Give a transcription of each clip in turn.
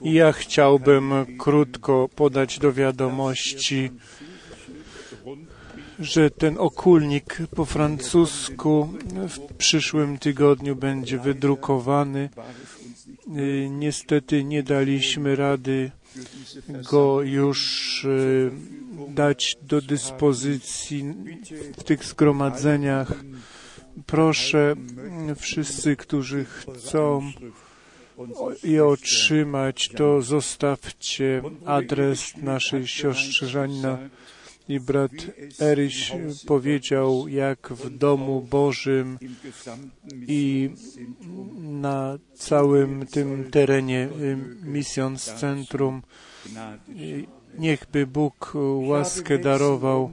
Ja chciałbym krótko podać do wiadomości, że ten okulnik po francusku w przyszłym tygodniu będzie wydrukowany. Y, Niestety nie daliśmy rady go już y, dać do dyspozycji w tych zgromadzeniach. Proszę wszyscy, którzy chcą je otrzymać, to zostawcie adres naszej siostry Żanina. I brat Eryś powiedział, jak w domu Bożym i na całym tym terenie Missions Centrum niechby Bóg łaskę darował.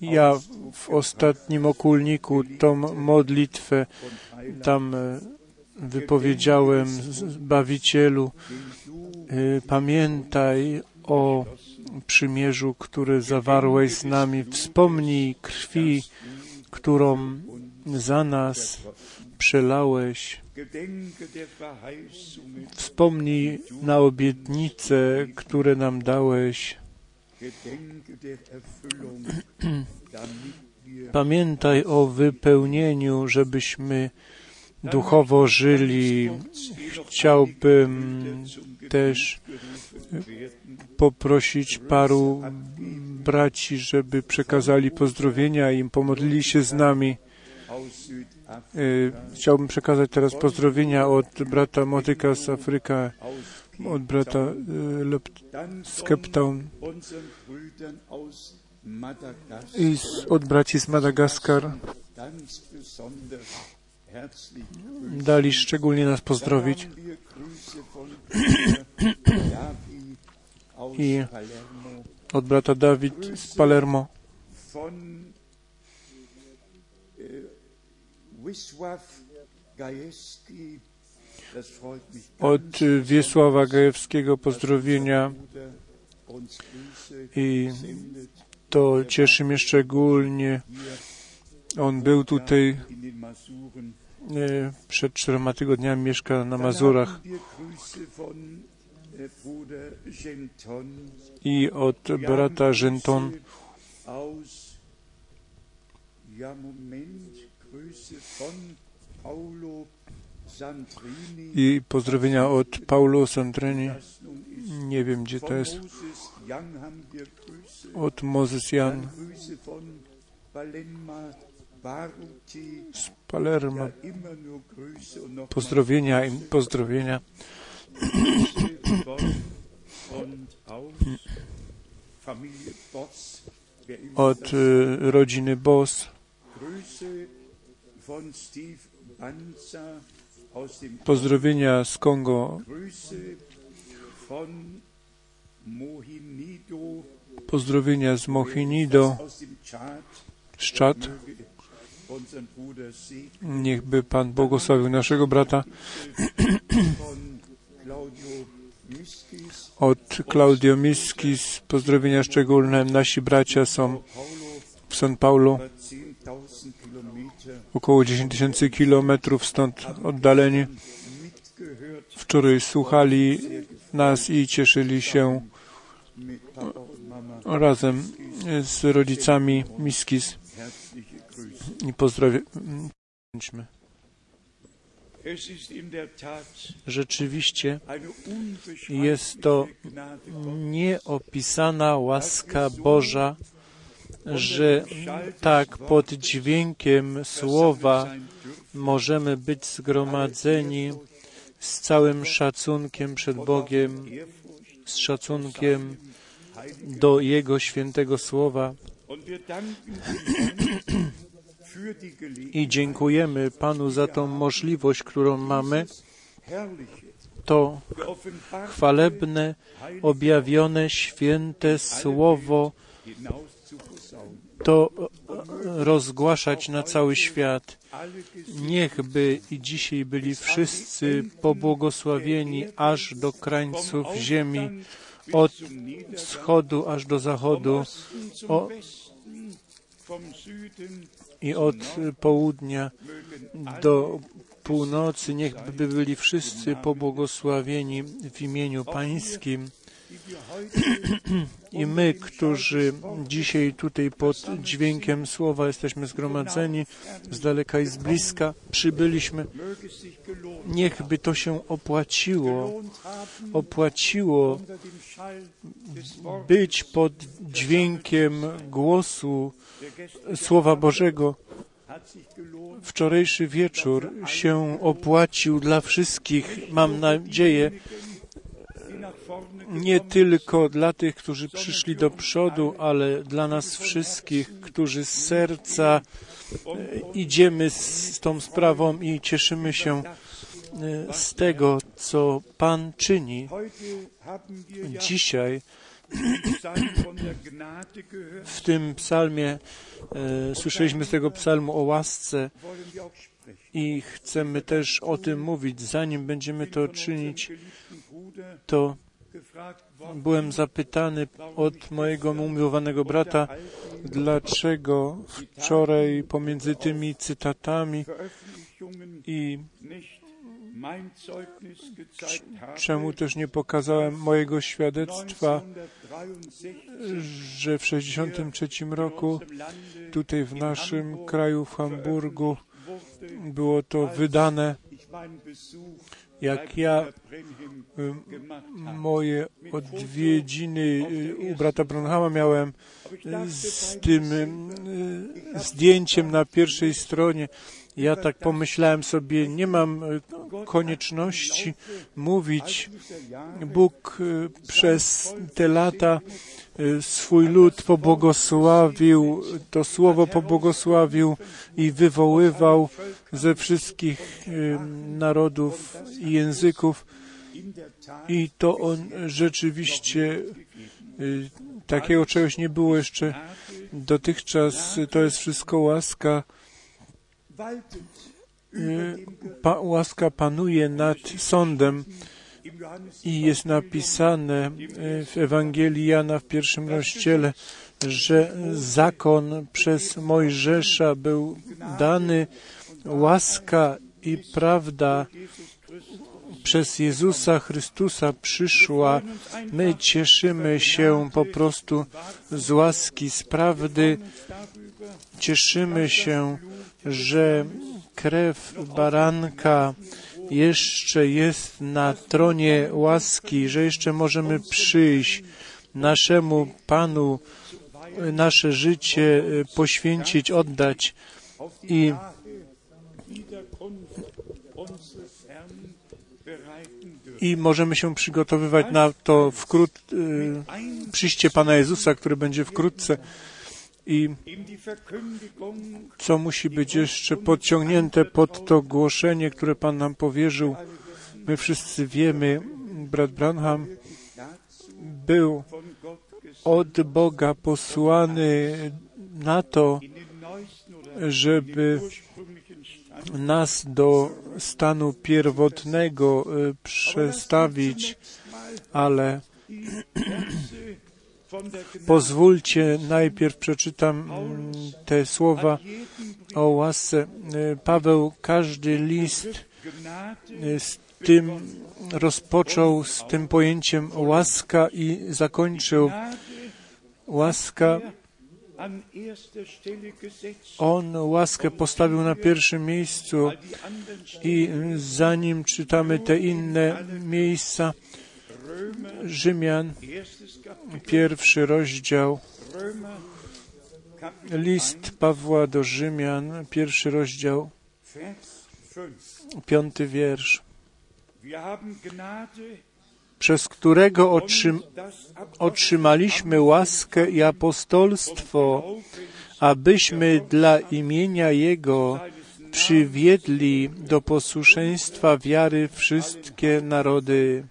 Ja w ostatnim okulniku tą modlitwę tam e, wypowiedziałem Zbawicielu, e, pamiętaj o przymierzu, które zawarłeś z nami. Wspomnij krwi, którą za nas przelałeś. Wspomnij na obietnice, które nam dałeś. Pamiętaj o wypełnieniu, żebyśmy duchowo żyli. Chciałbym też poprosić paru braci, żeby przekazali pozdrowienia i pomodlili się z nami. Chciałbym przekazać teraz pozdrowienia od brata Motyka z Afryka, od brata z Cape Town i z, od braci z Madagaskar. Dali szczególnie nas pozdrowić. I od brata Dawid z Palermo. Od Wiesława Gajewskiego pozdrowienia i to cieszy mnie szczególnie. On był tutaj e, przed czterema tygodniami, mieszka na Mazurach. I od brata Genton i pozdrowienia od Paulo Sandrini. Nie wiem, gdzie to jest. Od Moses Jan z Palermo. Pozdrowienia i pozdrowienia. Od y, rodziny Boss. Pozdrowienia z Kongo. Pozdrowienia z Mohinido, z Czad. Niechby Pan błogosławił naszego brata. Od Claudio Miskis pozdrowienia szczególne. Nasi bracia są w São Paulo, około 10 tysięcy kilometrów stąd oddaleni. Wczoraj słuchali nas i cieszyli się razem z rodzicami Miskis i pozdrawiamy. Rzeczywiście jest to nieopisana łaska Boża, że tak pod dźwiękiem słowa możemy być zgromadzeni z całym szacunkiem przed Bogiem, z szacunkiem do Jego świętego słowa. I dziękujemy Panu za tą możliwość, którą mamy. To chwalebne, objawione, święte słowo, to rozgłaszać na cały świat. Niechby i dzisiaj byli wszyscy pobłogosławieni aż do krańców ziemi, od wschodu aż do zachodu o, i od południa do północy, niechby byli wszyscy pobłogosławieni w imieniu Pańskim. I my, którzy dzisiaj tutaj pod dźwiękiem słowa jesteśmy zgromadzeni z daleka i z bliska, przybyliśmy, niechby to się opłaciło, opłaciło być pod dźwiękiem głosu Słowa Bożego. Wczorajszy wieczór się opłacił dla wszystkich, mam nadzieję, nie tylko dla tych, którzy przyszli do przodu, ale dla nas wszystkich, którzy z serca idziemy z tą sprawą i cieszymy się z tego, co Pan czyni. Dzisiaj w tym psalmie e, słyszeliśmy z tego psalmu o łasce i chcemy też o tym mówić. Zanim będziemy to czynić, to byłem zapytany od mojego umiłowanego brata, dlaczego wczoraj pomiędzy tymi cytatami i czemu też nie pokazałem mojego świadectwa, że w 1963 roku tutaj w naszym kraju, w Hamburgu, było to wydane, jak ja moje odwiedziny u brata Brunhama miałem z tym zdjęciem na pierwszej stronie. Ja tak pomyślałem sobie, nie mam konieczności mówić. Bóg przez te lata swój lud pobłogosławił, to słowo pobłogosławił i wywoływał ze wszystkich narodów i języków. I to on rzeczywiście takiego czegoś nie było jeszcze dotychczas. To jest wszystko łaska. Pa, łaska panuje nad sądem i jest napisane w Ewangelii Jana w pierwszym rozdziale, że zakon przez Mojżesza był dany, łaska i prawda przez Jezusa Chrystusa przyszła. My cieszymy się po prostu z łaski, z prawdy. Cieszymy się, że krew baranka jeszcze jest na tronie łaski, że jeszcze możemy przyjść naszemu Panu, nasze życie poświęcić, oddać. I i możemy się przygotowywać na to wkrót, y, przyjście Pana Jezusa, który będzie wkrótce i co musi być jeszcze podciągnięte pod to głoszenie, które Pan nam powierzył. My wszyscy wiemy, brat Branham był od Boga posłany na to, żeby nas do stanu pierwotnego przestawić, ale Pozwólcie, najpierw przeczytam te słowa o łasce. Paweł każdy list z tym rozpoczął z tym pojęciem łaska i zakończył łaska. On łaskę postawił na pierwszym miejscu i zanim czytamy te inne miejsca, Rzymian, pierwszy rozdział, list Pawła do Rzymian, pierwszy rozdział, piąty wiersz, przez którego otrzym otrzymaliśmy łaskę i apostolstwo, abyśmy dla imienia Jego przywiedli do posłuszeństwa wiary wszystkie narody.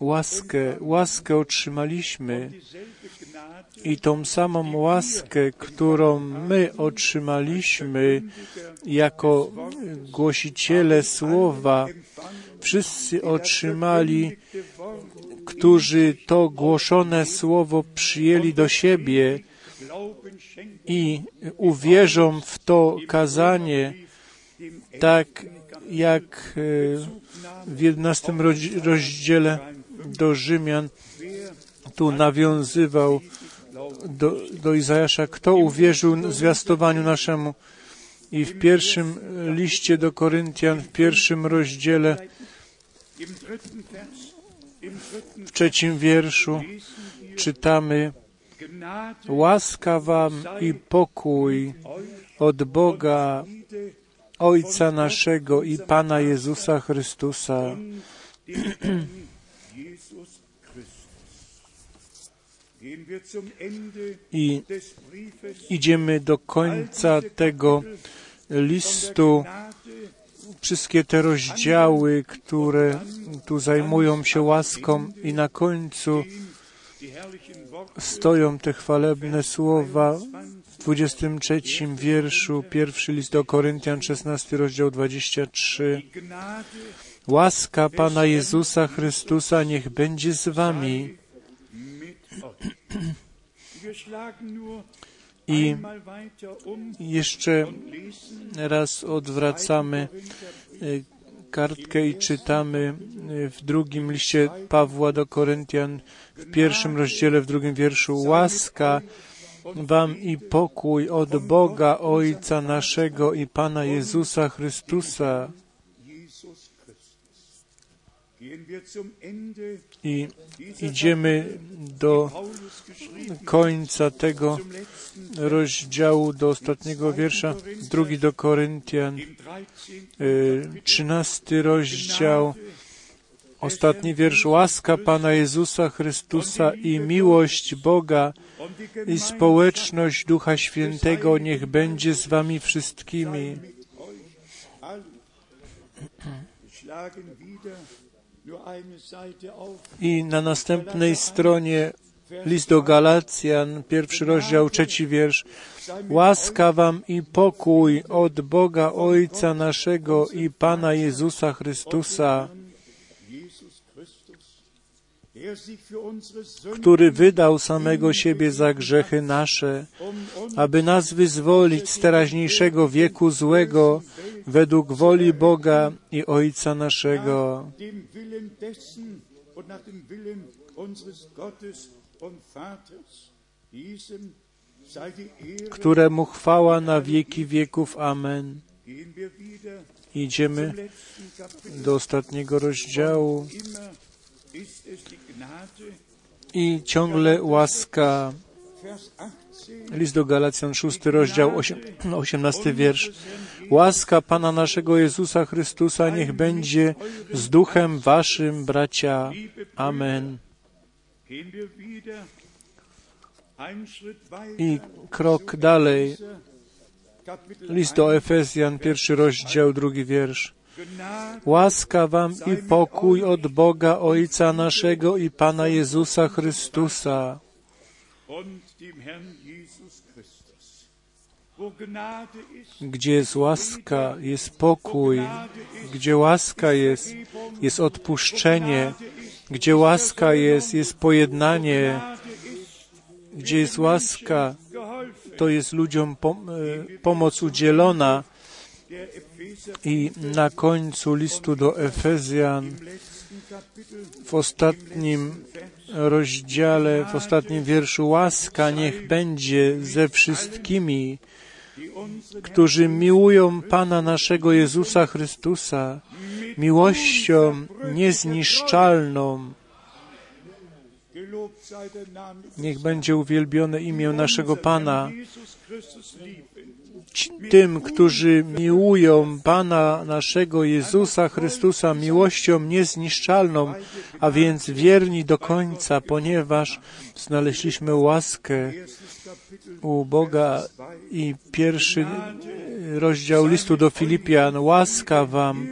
Łaskę, łaskę otrzymaliśmy i tą samą łaskę, którą my otrzymaliśmy jako głosiciele słowa, wszyscy otrzymali, którzy to głoszone słowo przyjęli do siebie i uwierzą w to kazanie, tak jak e, w 11 rozdziale do Rzymian tu nawiązywał do, do Izajasza, kto uwierzył zwiastowaniu naszemu. I w pierwszym liście do Koryntian, w pierwszym rozdziale, w trzecim wierszu czytamy Łaska wam i pokój od Boga, Ojca naszego i Pana Jezusa Chrystusa. I idziemy do końca tego listu. Wszystkie te rozdziały, które tu zajmują się łaską i na końcu stoją te chwalebne słowa 23 wierszu, pierwszy list do Koryntian, 16 rozdział 23. Łaska Pana Jezusa Chrystusa niech będzie z wami. I jeszcze raz odwracamy e, kartkę i czytamy e, w drugim liście Pawła do Koryntian, w pierwszym rozdziale, w drugim wierszu. Łaska Wam i pokój od Boga Ojca naszego i Pana Jezusa Chrystusa. I idziemy do końca tego rozdziału, do ostatniego wiersza, drugi do Koryntian, y, trzynasty rozdział, ostatni wiersz. Łaska Pana Jezusa Chrystusa i miłość Boga i społeczność Ducha Świętego niech będzie z Wami wszystkimi. I na następnej stronie list do Galacjan, pierwszy rozdział, trzeci wiersz. Łaska wam i pokój od Boga Ojca naszego i Pana Jezusa Chrystusa, który wydał samego siebie za grzechy nasze, aby nas wyzwolić z teraźniejszego wieku złego według woli Boga i Ojca naszego, któremu chwała na wieki wieków. Amen. Idziemy do ostatniego rozdziału i ciągle łaska. List do Galacjan, szósty rozdział, osiemnasty wiersz. Łaska Pana naszego Jezusa Chrystusa niech będzie z duchem waszym, bracia. Amen. I krok dalej. List do Efezjan, pierwszy rozdział, drugi wiersz. Łaska wam i pokój od Boga Ojca naszego i Pana Jezusa Chrystusa. Gdzie jest łaska, jest pokój. Gdzie łaska jest, jest odpuszczenie. Gdzie łaska jest, jest pojednanie. Gdzie jest łaska, to jest ludziom pom e, pomoc udzielona. I na końcu listu do Efezjan, w ostatnim rozdziale, w ostatnim wierszu, łaska niech będzie ze wszystkimi, którzy miłują Pana naszego Jezusa Chrystusa miłością niezniszczalną. Niech będzie uwielbione imię naszego Pana tym, którzy miłują Pana naszego Jezusa Chrystusa miłością niezniszczalną, a więc wierni do końca, ponieważ znaleźliśmy łaskę u Boga i pierwszy rozdział listu do Filipian, łaska wam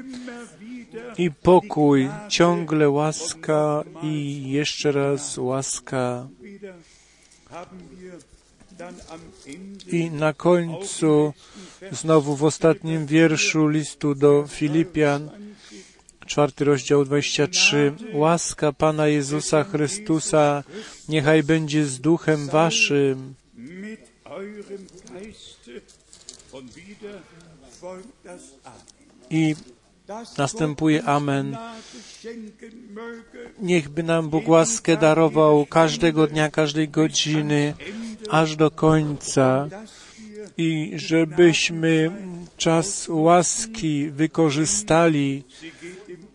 i pokój, ciągle łaska i jeszcze raz łaska. I na końcu, znowu w ostatnim wierszu listu do Filipian, czwarty rozdział 23. Łaska Pana Jezusa Chrystusa niechaj będzie z duchem waszym. I następuje Amen. Niechby nam Bóg łaskę darował każdego dnia, każdej godziny, aż do końca i żebyśmy czas łaski wykorzystali,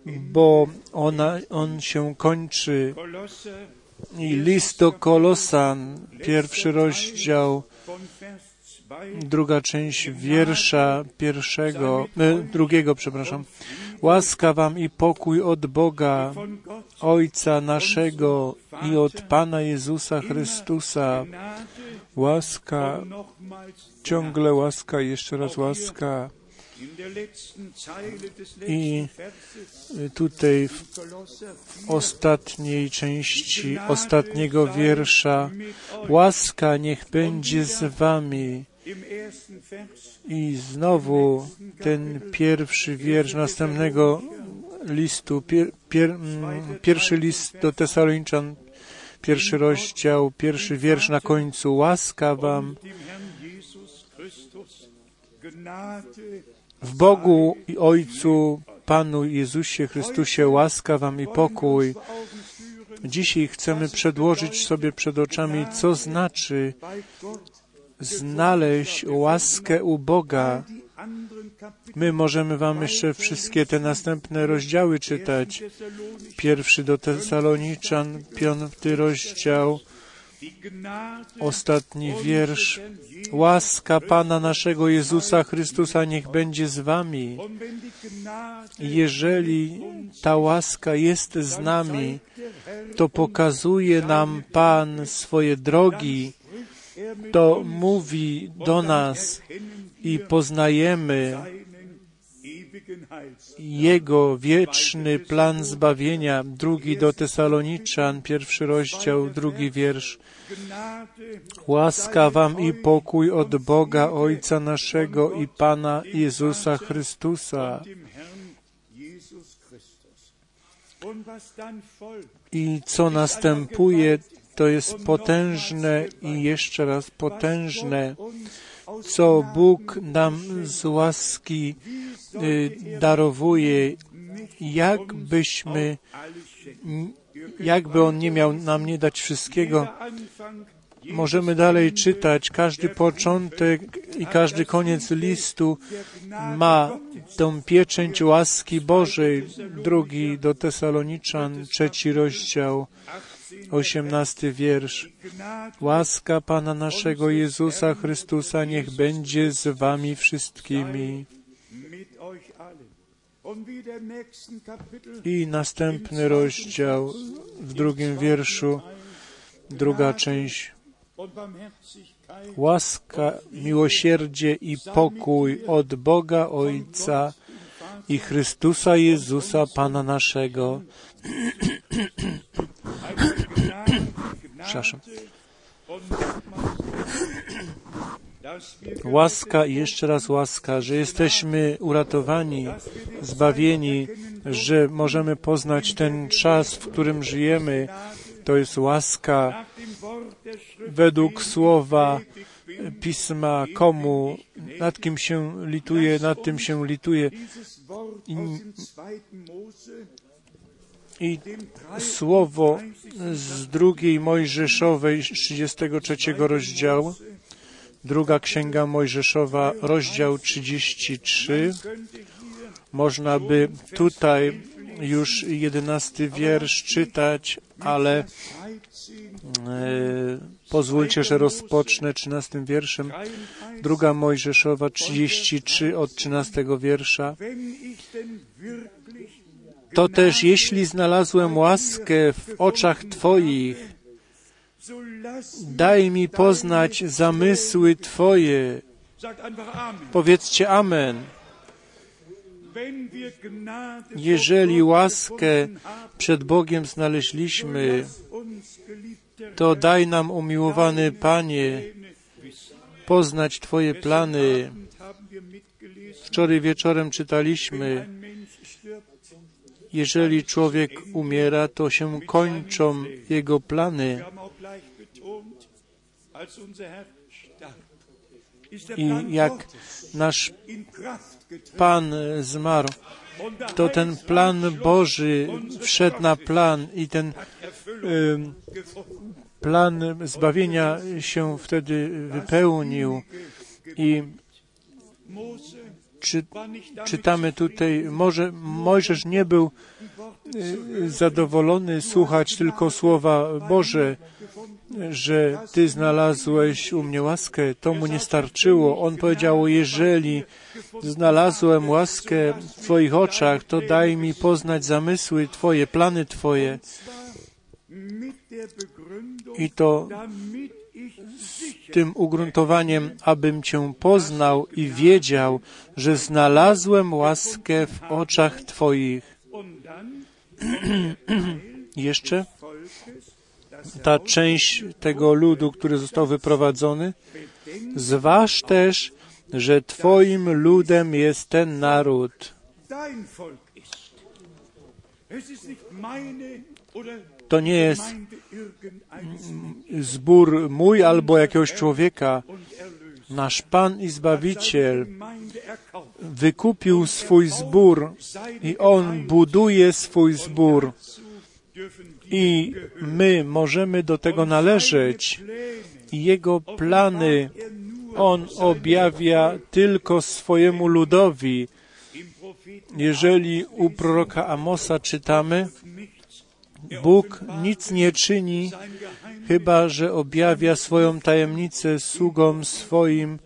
bo ona, on się kończy. I list do Kolosan, pierwszy rozdział, von Vers 2 druga część wiersza pierwszego, e, drugiego, przepraszam. Łaska wam i pokój od Boga, Ojca naszego i od Pana Jezusa Chrystusa. Łaska, ciągle łaska, jeszcze raz łaska. I tutaj w ostatniej części ostatniego wiersza łaska niech będzie z wami. I znowu ten pierwszy wiersz następnego listu, pier, pier, mm, pierwszy list do Tesaloniczan, pierwszy rozdział, pierwszy wiersz na końcu. Łaska wam w Bogu i Ojcu, Panu Jezusie Chrystusie, łaska wam i pokój. Dzisiaj chcemy przedłożyć sobie przed oczami, co znaczy znaleźć łaskę u Boga. My możemy Wam jeszcze wszystkie te następne rozdziały czytać. Pierwszy do Tesaloniczan, piąty rozdział, ostatni wiersz. Łaska Pana naszego Jezusa Chrystusa niech będzie z Wami. Jeżeli ta łaska jest z nami, to pokazuje nam Pan swoje drogi, to mówi do nas i poznajemy. Jego wieczny plan zbawienia. Drugi do Tesaloniczan, pierwszy rozdział, drugi wiersz. Łaska wam i pokój od Boga Ojca naszego i Pana Jezusa Chrystusa. I co następuje, to jest potężne i jeszcze raz potężne, co Bóg nam z łaski y, darowuje, jakbyśmy, jakby On nie miał nam nie dać wszystkiego, Możemy dalej czytać. Każdy początek i każdy koniec listu ma tą pieczęć łaski Bożej. Drugi do Tesaloniczan, trzeci rozdział, osiemnasty wiersz. Gnade Łaska Pana naszego Jezusa Chrystusa niech będzie z wami wszystkimi. I następny rozdział w drugim wierszu, druga część. Łaska, miłosierdzie i pokój od Boga Ojca i Chrystusa Jezusa Pana naszego. Przepraszam. Łaska i jeszcze raz łaska, że jesteśmy uratowani, zbawieni, że możemy poznać ten czas, w którym żyjemy. To jest łaska według słowa Pisma, komu, nad kim się lituje, nad tym się lituje. dieses I słowo z drugiej Mojżeszowej, z 33 rozdziału, druga księga Mojżeszowa, rozdział 33. könnte hier Można by tutaj już jedenasty wiersz czytać, ale 13, e, pozwólcie, że rozpocznę trzynastym wierszem. 33, Druga Mojżeszowa 33 od 13 wiersza. wenn ich denn wirklich To też jeśli znalazłem łaskę w oczach Twoich, daj mi poznać zamysły Twoje. Powiedzcie Amen. Jeżeli łaskę przed Bogiem znaleźliśmy, to daj nam, umiłowany Panie, poznać Twoje plany. Wczoraj wieczorem czytaliśmy, jeżeli człowiek umiera, to się kończą jego plany. i jak nasz Pan zmarł, to ten plan Boży wszedł na plan i ten plan zbawienia się wtedy wypełnił i czy, czytamy tutaj, może Mojżesz nie był y, zadowolony słuchać tylko słowa Boże, że Ty znalazłeś u mnie łaskę, to mu nie starczyło. On powiedział, jeżeli znalazłem łaskę w Twoich oczach, to daj mi poznać zamysły Twoje, plany Twoje. I to z tym ugruntowaniem, abym Cię poznał i wiedział, że znalazłem łaskę w oczach Twoich. Jeszcze ta część tego ludu, który został wyprowadzony. Zważ też, że Twoim ludem jest ten naród. To nie jest zbór mój albo jakiegoś człowieka. Nasz Pan i Zbawiciel wykupił swój zbór i On buduje swój zbór i my możemy do tego należeć. Jego plany On objawia tylko swojemu ludowi. Jeżeli u proroka Amosa czytamy, Bóg nic nie czyni, chyba że objawia swoją tajemnicę sługom swoim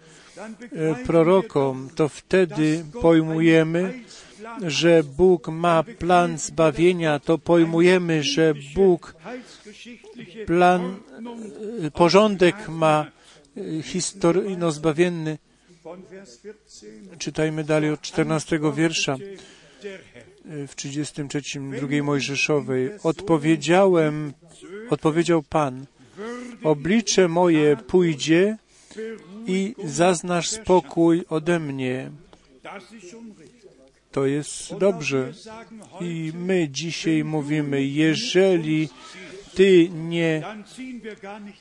e, prorokom, to wtedy pojmujemy, że Bóg ma plan zbawienia, to pojmujemy, że Bóg plan, y, porządek ma y, historyjno-zbawienny. Czytajmy dalej od 14 wiersza w 33 drugiej Mojżeszowej. Odpowiedziałem, odpowiedział Pan, oblicze moje pójdzie i zaznasz spokój ode mnie. To jest dobrze. I my dzisiaj mówimy, jeżeli Ty nie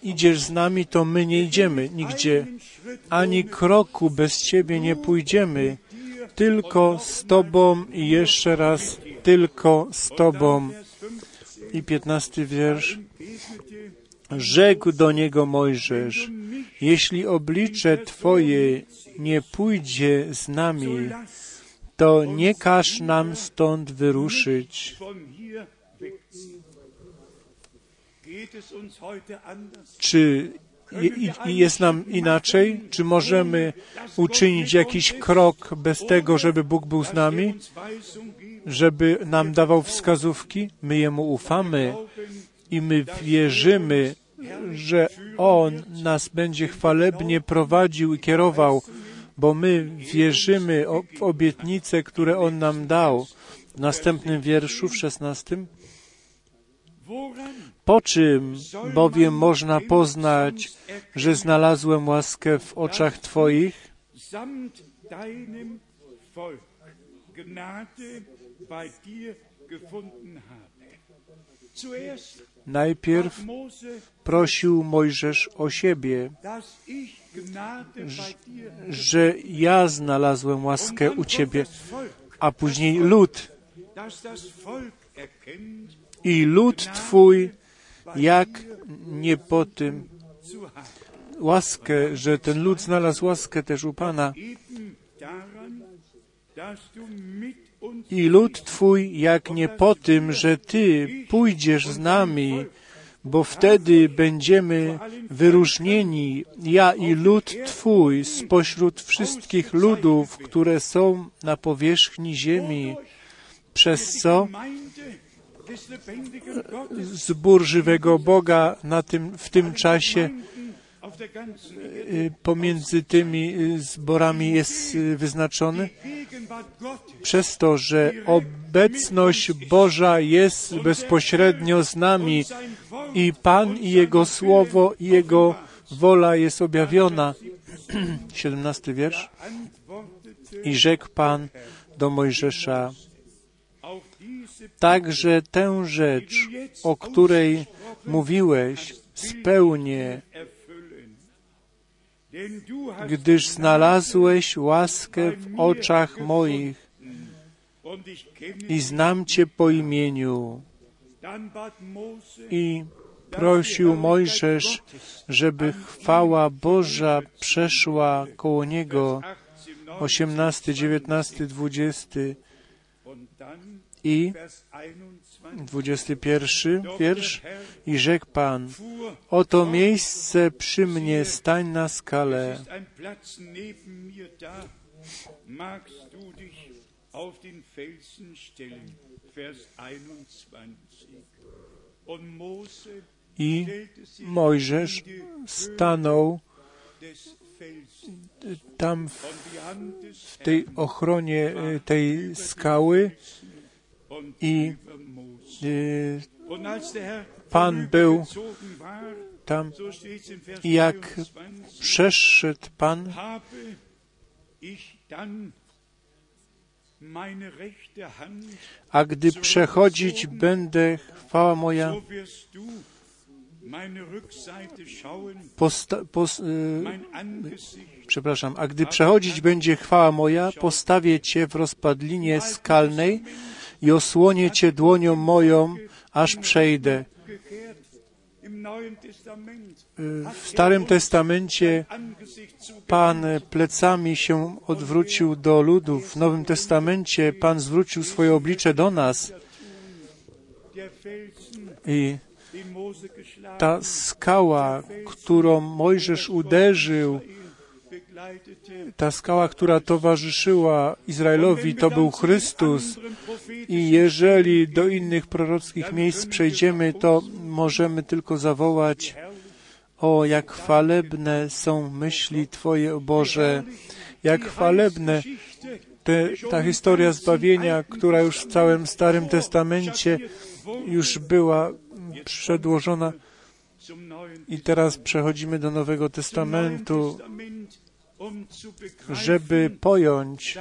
idziesz z nami, to my nie idziemy nigdzie. Ani kroku bez Ciebie nie pójdziemy. Tylko z Tobą i jeszcze raz tylko z Tobą. I piętnasty wiersz. Rzekł do niego Mojżesz, jeśli oblicze Twoje nie pójdzie z nami, to nie każ nam stąd wyruszyć. Czy jest nam inaczej? Czy możemy uczynić jakiś krok bez tego, żeby Bóg był z nami? Żeby nam dawał wskazówki? My Jemu ufamy i my wierzymy, że On nas będzie chwalebnie prowadził i kierował bo my wierzymy w obietnice, które On nam dał. W następnym wierszu, w szesnastym. Po czym bowiem można poznać, że znalazłem łaskę w oczach Twoich? Najpierw prosił Mojżesz o siebie, że ja znalazłem łaskę u Ciebie, a później lud. I lud Twój, jak nie po tym łaskę, że ten lud znalazł łaskę też u Pana. I lud Twój, jak nie po tym, że Ty pójdziesz z nami, bo wtedy będziemy wyróżnieni, ja i lud Twój, spośród wszystkich ludów, które są na powierzchni ziemi, przez co zbór żywego Boga na tym, w tym czasie y, pomiędzy tymi y, zborami jest y, wyznaczony przez to, że obecność Boża jest bezpośrednio z nami i Pan i Jego Słowo i Jego wola jest objawiona. 17 wiersz. I rzekł Pan do Mojżesza, także tę rzecz, o której mówiłeś, spełnię. gdyż znalazłeś łaskę w oczach moich i znam Cię po imieniu. I prosił Mojżesz, żeby chwała Boża przeszła koło niego. 18, 9 18, 19, 20 und dann i Vers 21 21 wiersz. I rzekł Pan, oto miejsce przy mnie, stań na skalę. ist ein Platz neben mir da. Magst du dich auf den Felsen stellen? Vers 21 und Mose I Mojżesz stanął tam w w tej ochronie y, tej skały i y, Pan był tam jak 23 przeszedł Pan, a gdy przechodzić będę, chwała moja, posta- pos, Angesicht przepraszam, a gdy przechodzić będzie chwała moja, postawię Cię w rozpadlinie skalnej i osłonię Cię dłonią moją, aż przejdę. Y, W Starym Testamencie Pan plecami się odwrócił do ludów. W Nowym Testamencie Pan zwrócił swoje oblicze do nas i ta skała, którą Mojżesz uderzył. Ta skała, która towarzyszyła Izraelowi, to był Chrystus. I jeżeli do innych prorockich miejsc przejdziemy, to możemy tylko zawołać, o jak chwalebne są myśli Twoje, o Boże, jak chwalebne te, ta historia zbawienia, która już w całym Starym Testamencie już była przedłożona. I teraz przechodzimy do Nowego Testamentu, żeby pojąć,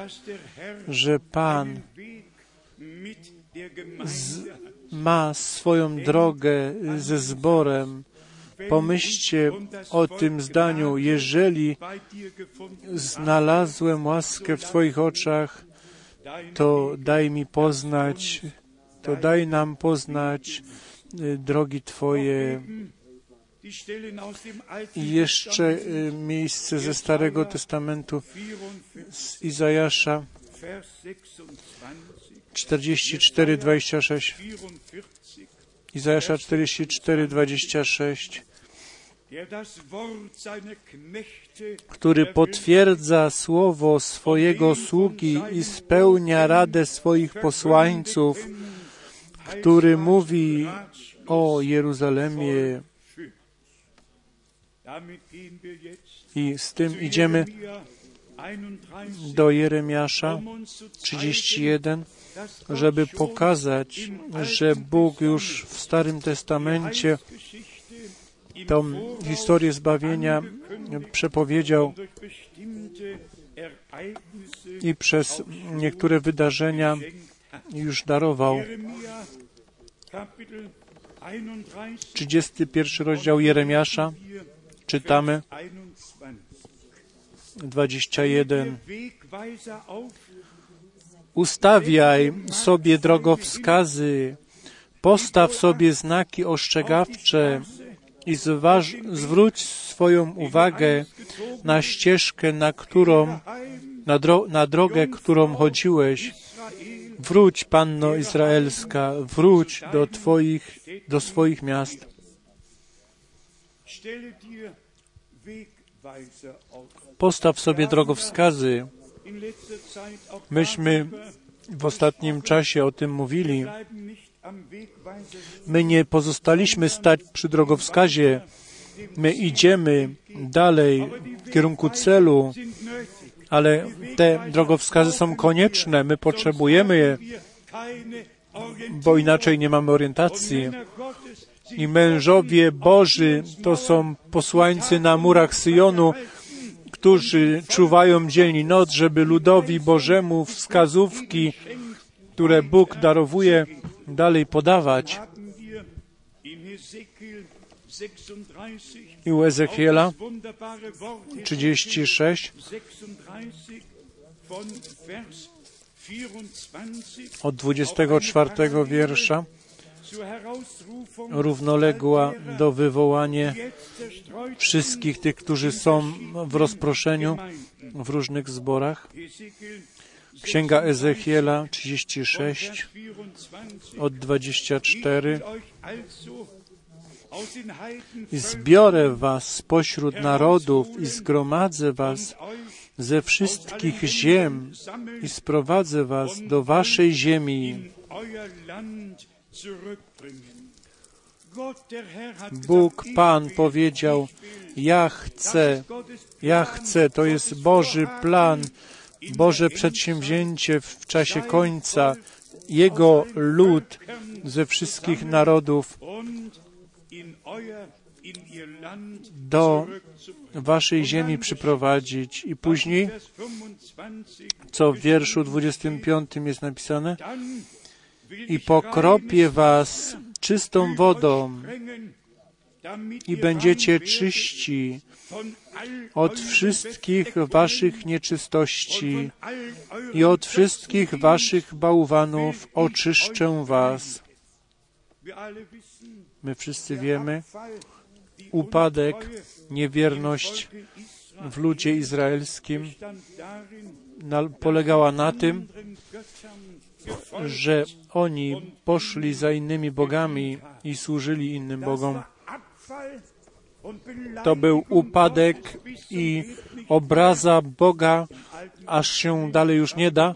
że Pan z, ma swoją drogę ze zborem. Pomyślcie o tym zdaniu, jeżeli znalazłem łaskę w Twoich oczach, to daj mi poznać, to daj nam poznać y, drogi Twoje. I jeszcze y, miejsce ze Starego Testamentu z Izajasza 44, 26. Izajasza 44, 26, który potwierdza słowo swojego sługi i spełnia radę swoich posłańców, który mówi o Jeruzalemie. I z tym idziemy do Jeremiasza 31, żeby pokazać, że Bóg już w Starym Testamencie tą historię zbawienia przepowiedział i przez niektóre wydarzenia już darował. 31 rozdział Jeremiasza czytamy 21. Ustawiaj sobie drogowskazy, postaw sobie znaki ostrzegawcze i zważ, zwróć swoją uwagę na ścieżkę, na którą, na, dro, na drogę, którą chodziłeś. Wróć, Panno Izraelska, wróć do Twoich, do swoich miast. Postaw sobie drogowskazy. Myśmy w ostatnim czasie o tym mówili. My nie pozostaliśmy stać przy drogowskazie. My idziemy dalej w kierunku celu, ale te drogowskazy są konieczne. My potrzebujemy je, bo inaczej nie mamy orientacji. I mężowie Boży to są posłańcy na murach Syjonu, którzy czuwają dzień i noc, żeby ludowi Bożemu wskazówki, które Bóg darowuje, dalej podawać. i u Ezechiela 36 od 24 wiersza równoległa do wywołania wszystkich tych, którzy są w rozproszeniu w różnych zborach. Księga Ezechiela 36 od 24 i zbiorę was spośród narodów i zgromadzę was ze wszystkich ziem i sprowadzę was do waszej ziemi. Bóg Pan powiedział, ja chcę, ja chcę, to jest Boży plan, Boże przedsięwzięcie w czasie końca, Jego lud ze wszystkich narodów do waszej ziemi przyprowadzić. I później, co w wierszu 25 jest napisane, i pokropię was czystą wodą i będziecie czyści od wszystkich waszych nieczystości i od wszystkich waszych bałwanów oczyszczę was. My wszyscy wiemy, upadek, niewierność w ludzie izraelskim polegała na tym, że oni poszli za innymi bogami i służyli innym bogom. To był upadek i obraza Boga, aż się dalej już nie da.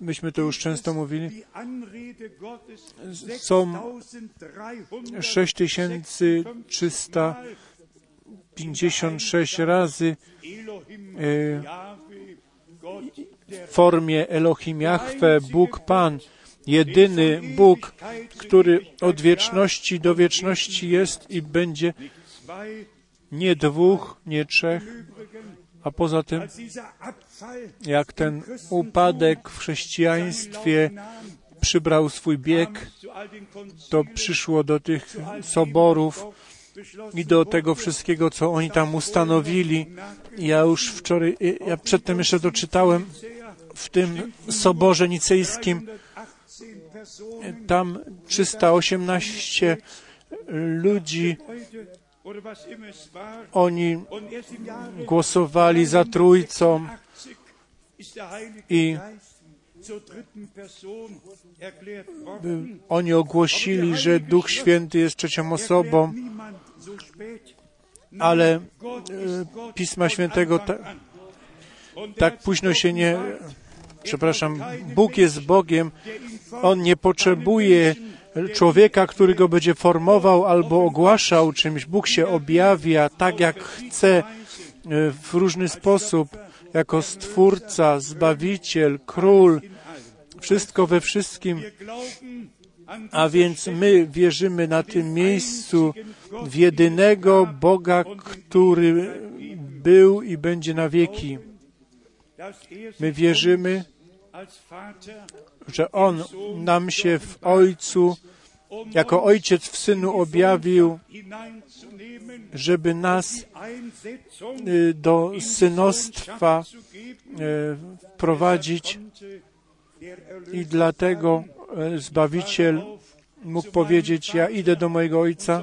Myśmy to już często mówili. Są 6356 razy w formie Elohim Jahwe, Bóg Pan, jedyny Bóg, który od wieczności do wieczności jest i będzie nie dwóch, nie trzech, a poza tym, jak ten upadek w chrześcijaństwie przybrał swój bieg, to przyszło do tych soborów i do tego wszystkiego, co oni tam ustanowili. Ja już wczoraj, ja przedtem jeszcze to czytałem w tym soborze nicejskim. Tam 318 ludzi oni głosowali za Trójcą i oni ogłosili, że Duch Święty jest trzecią osobą, ale e, Pisma Świętego ta, tak późno się nie, przepraszam, Bóg jest Bogiem, On nie potrzebuje człowieka, który go będzie formował albo ogłaszał czymś. Bóg się objawia tak, jak chce, e, w różny sposób, jako Stwórca, Zbawiciel, Król, wszystko we wszystkim. A więc my wierzymy na tym miejscu w jedynego Boga, który był i będzie na wieki. My wierzymy, że On nam się w Ojcu, jako Ojciec w Synu objawił, żeby nas y, do synostwa y, wprowadzić i dlatego Zbawiciel mógł powiedzieć, ja idę do mojego Ojca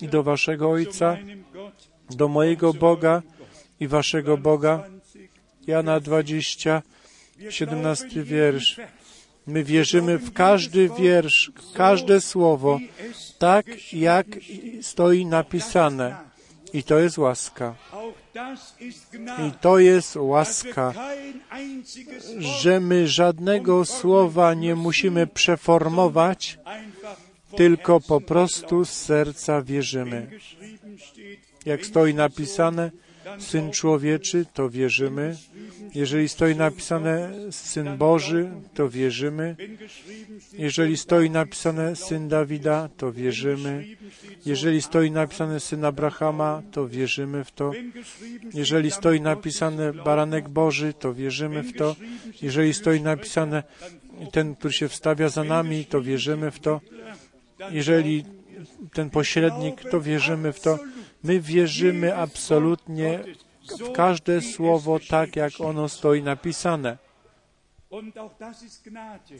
i do waszego Ojca, do mojego Boga i waszego Boga. Jana 20, 17 wiersz. My wierzymy w każdy wiersz, każde słowo, tak jak stoi napisane. I to jest łaska. I to jest łaska, że my żadnego słowa nie musimy przeformować, tylko po prostu z serca wierzymy. Jak stoi napisane, Syn Człowieczy, to wierzymy. Jeżeli stoi napisane Syn Boży, to wierzymy. Jeżeli stoi napisane Syn Dawida, to wierzymy. Jeżeli stoi napisane Syn Abrahama, to wierzymy w to. Jeżeli stoi napisane Baranek Boży, to wierzymy w to. Jeżeli stoi napisane ten, który się wstawia za nami, to wierzymy w to. jeżeli ten pośrednik, to wierzymy w to. My wierzymy absolutnie w każde słowo tak, jak ono stoi napisane.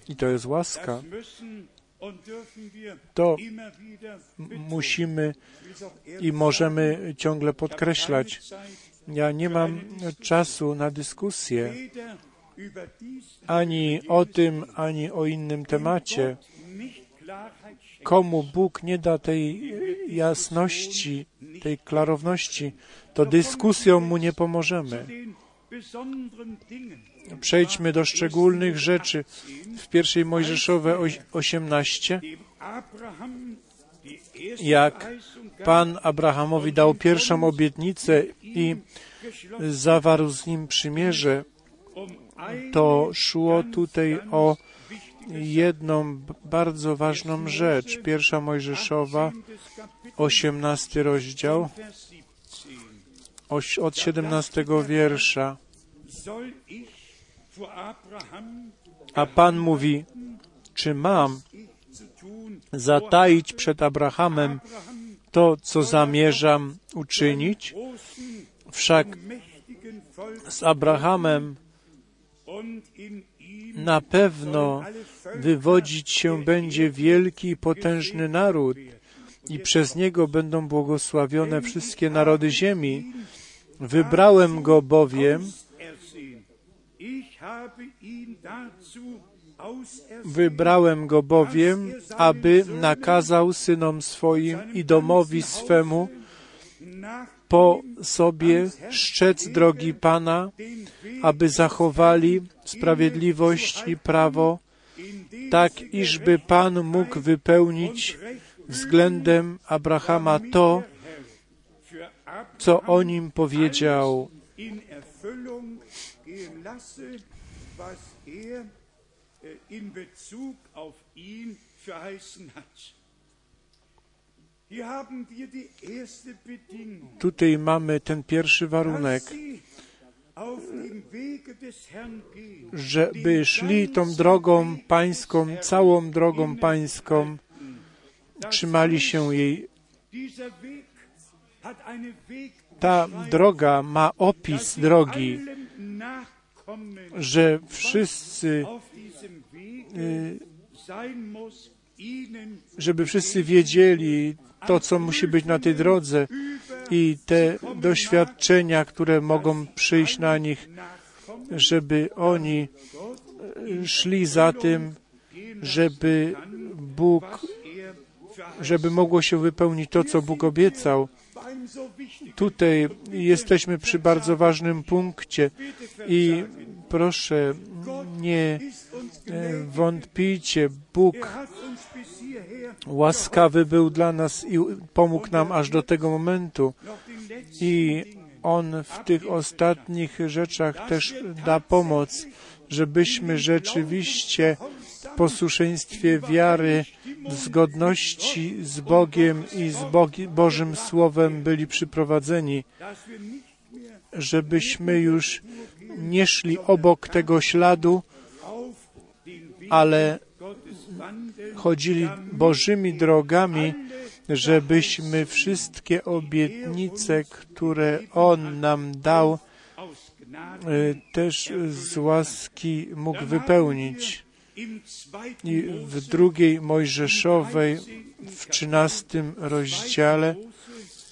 I to jest łaska. To musimy i możemy ciągle podkreślać. Ja nie mam czasu na dyskusję ani o tym, ani o innym temacie. Komu Bóg nie da tej jasności, tej klarowności, to dyskusją mu nie pomożemy. Przejdźmy do szczególnych rzeczy. W pierwszej Mojżeszowe 18, jak Pan Abrahamowi dał pierwszą obietnicę i zawarł z nim przymierze, to szło tutaj o jedną bardzo ważną rzecz. Pierwsza Mojżeszowa, 18 rozdział, od 17 wiersza. A Pan mówi, czy mam zataić przed Abrahamem to, co zamierzam uczynić? Wszak z Abrahamem na pewno wywodzić się będzie wielki i potężny naród i przez niego będą błogosławione wszystkie narody ziemi. Wybrałem go bowiem, wybrałem go bowiem, aby nakazał synom swoim i domowi swemu po sobie szczec drogi Pana, aby zachowali sprawiedliwość i prawo, tak iżby Pan mógł wypełnić względem Abrahama to, co o nim powiedział. in Bezug auf ihn verheißen hat. Tutaj mamy ten pierwszy warunek, żeby szli tą drogą pańską, całą drogą pańską, trzymali się jej. Ta droga ma opis drogi, że wszyscy y, żeby wszyscy wiedzieli to, co musi być na tej drodze i te doświadczenia, które mogą przyjść na nich, żeby oni szli za tym, żeby Bóg, żeby mogło się wypełnić to, co Bóg obiecał. Tutaj jesteśmy przy bardzo ważnym punkcie i proszę, nie wątpijcie, Bóg łaskawy był dla nas i pomógł nam aż do tego momentu. I On w tych ostatnich rzeczach też da pomoc, żebyśmy rzeczywiście w posłuszeństwie wiary, w zgodności z Bogiem i z Bogi, Bożym Słowem byli przyprowadzeni, żebyśmy już nie szli obok tego śladu, ale chodzili Bożymi drogami, żebyśmy wszystkie obietnice, które On nam dał, e, też z łaski mógł wypełnić. I w drugiej Mojżeszowej, w trzynastym rozdziale,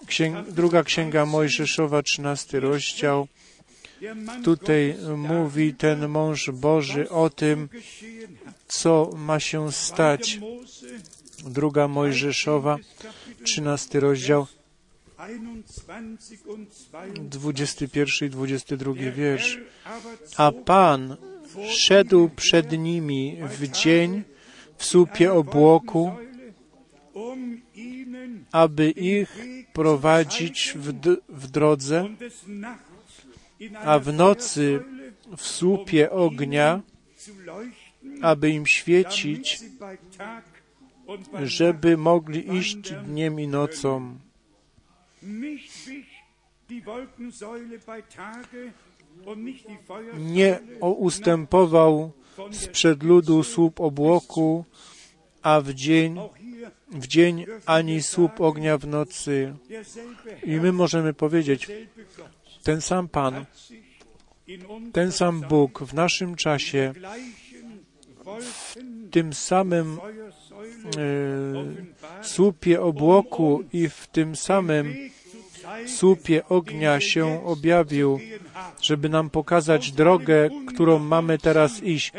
księg, druga księga Mojżeszowa, trzynasty rozdział, tutaj mówi ten mąż Boży o tym, co ma się stać. Druga Mojżeszowa, trzynasty rozdział, 21 i 22 wiersz. A Pan szedł przed nimi w dzień w słupie obłoku, aby ich prowadzić w, w drodze, a w nocy w słupie ognia, aby im świecić, żeby mogli iść dniem i nocą. Nie ustępował sprzed ludu słup obłoku, a w dzień w dzień, ani słup ognia w nocy. I my możemy powiedzieć, ten sam Pan, ten sam Bóg w naszym czasie, w tym samym e, słupie obłoku i w tym samym słupie ognia się objawił, żeby nam pokazać drogę, którą mamy teraz iść,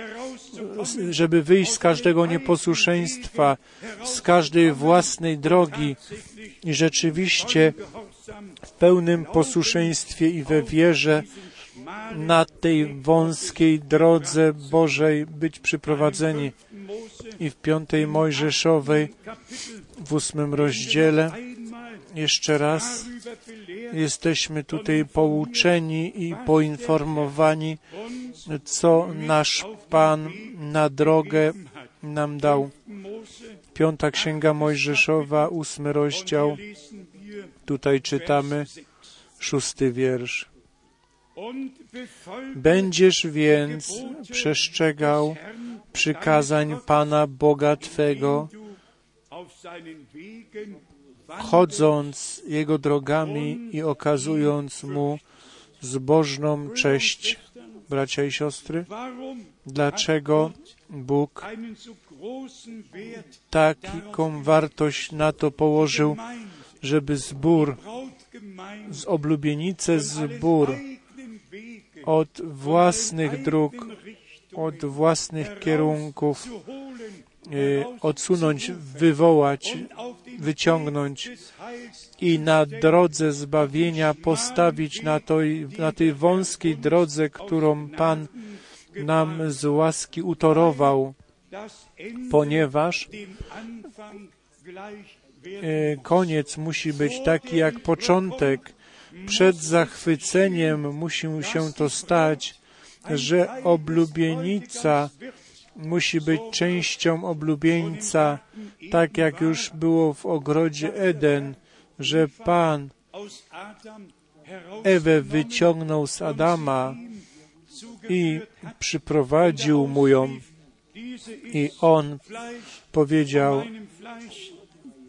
żeby wyjść z każdego nieposłuszeństwa, z każdej własnej drogi. I rzeczywiście w pełnym posłuszeństwie i we wierze na tej wąskiej drodze Bożej być przyprowadzeni. I w piątej Mojżeszowej, w ósmym rozdziale, jeszcze raz jesteśmy tutaj pouczeni i poinformowani, co nasz Pan na drogę nam dał. Piąta Księga Mojżeszowa, ósmy rozdział. Tutaj czytamy szósty wiersz. Będziesz więc przestrzegał przykazań Pana Boga Twego, chodząc Jego drogami i okazując Mu zbożną cześć. Bracia i siostry, dlaczego Bóg taką wartość na to położył, żeby zbór, z oblubienice zbór od własnych dróg, od własnych kierunków odsunąć, wywołać, wyciągnąć i na drodze zbawienia postawić na, tej, na tej wąskiej drodze, którą Pan nam z łaski utorował, ponieważ koniec musi być taki jak początek. Przed zachwyceniem musi się to stać, że oblubienica musi być częścią oblubieńca, tak jak już było w ogrodzie Eden, że Pan Ewę wyciągnął z Adama i przyprowadził mu ją. I on powiedział,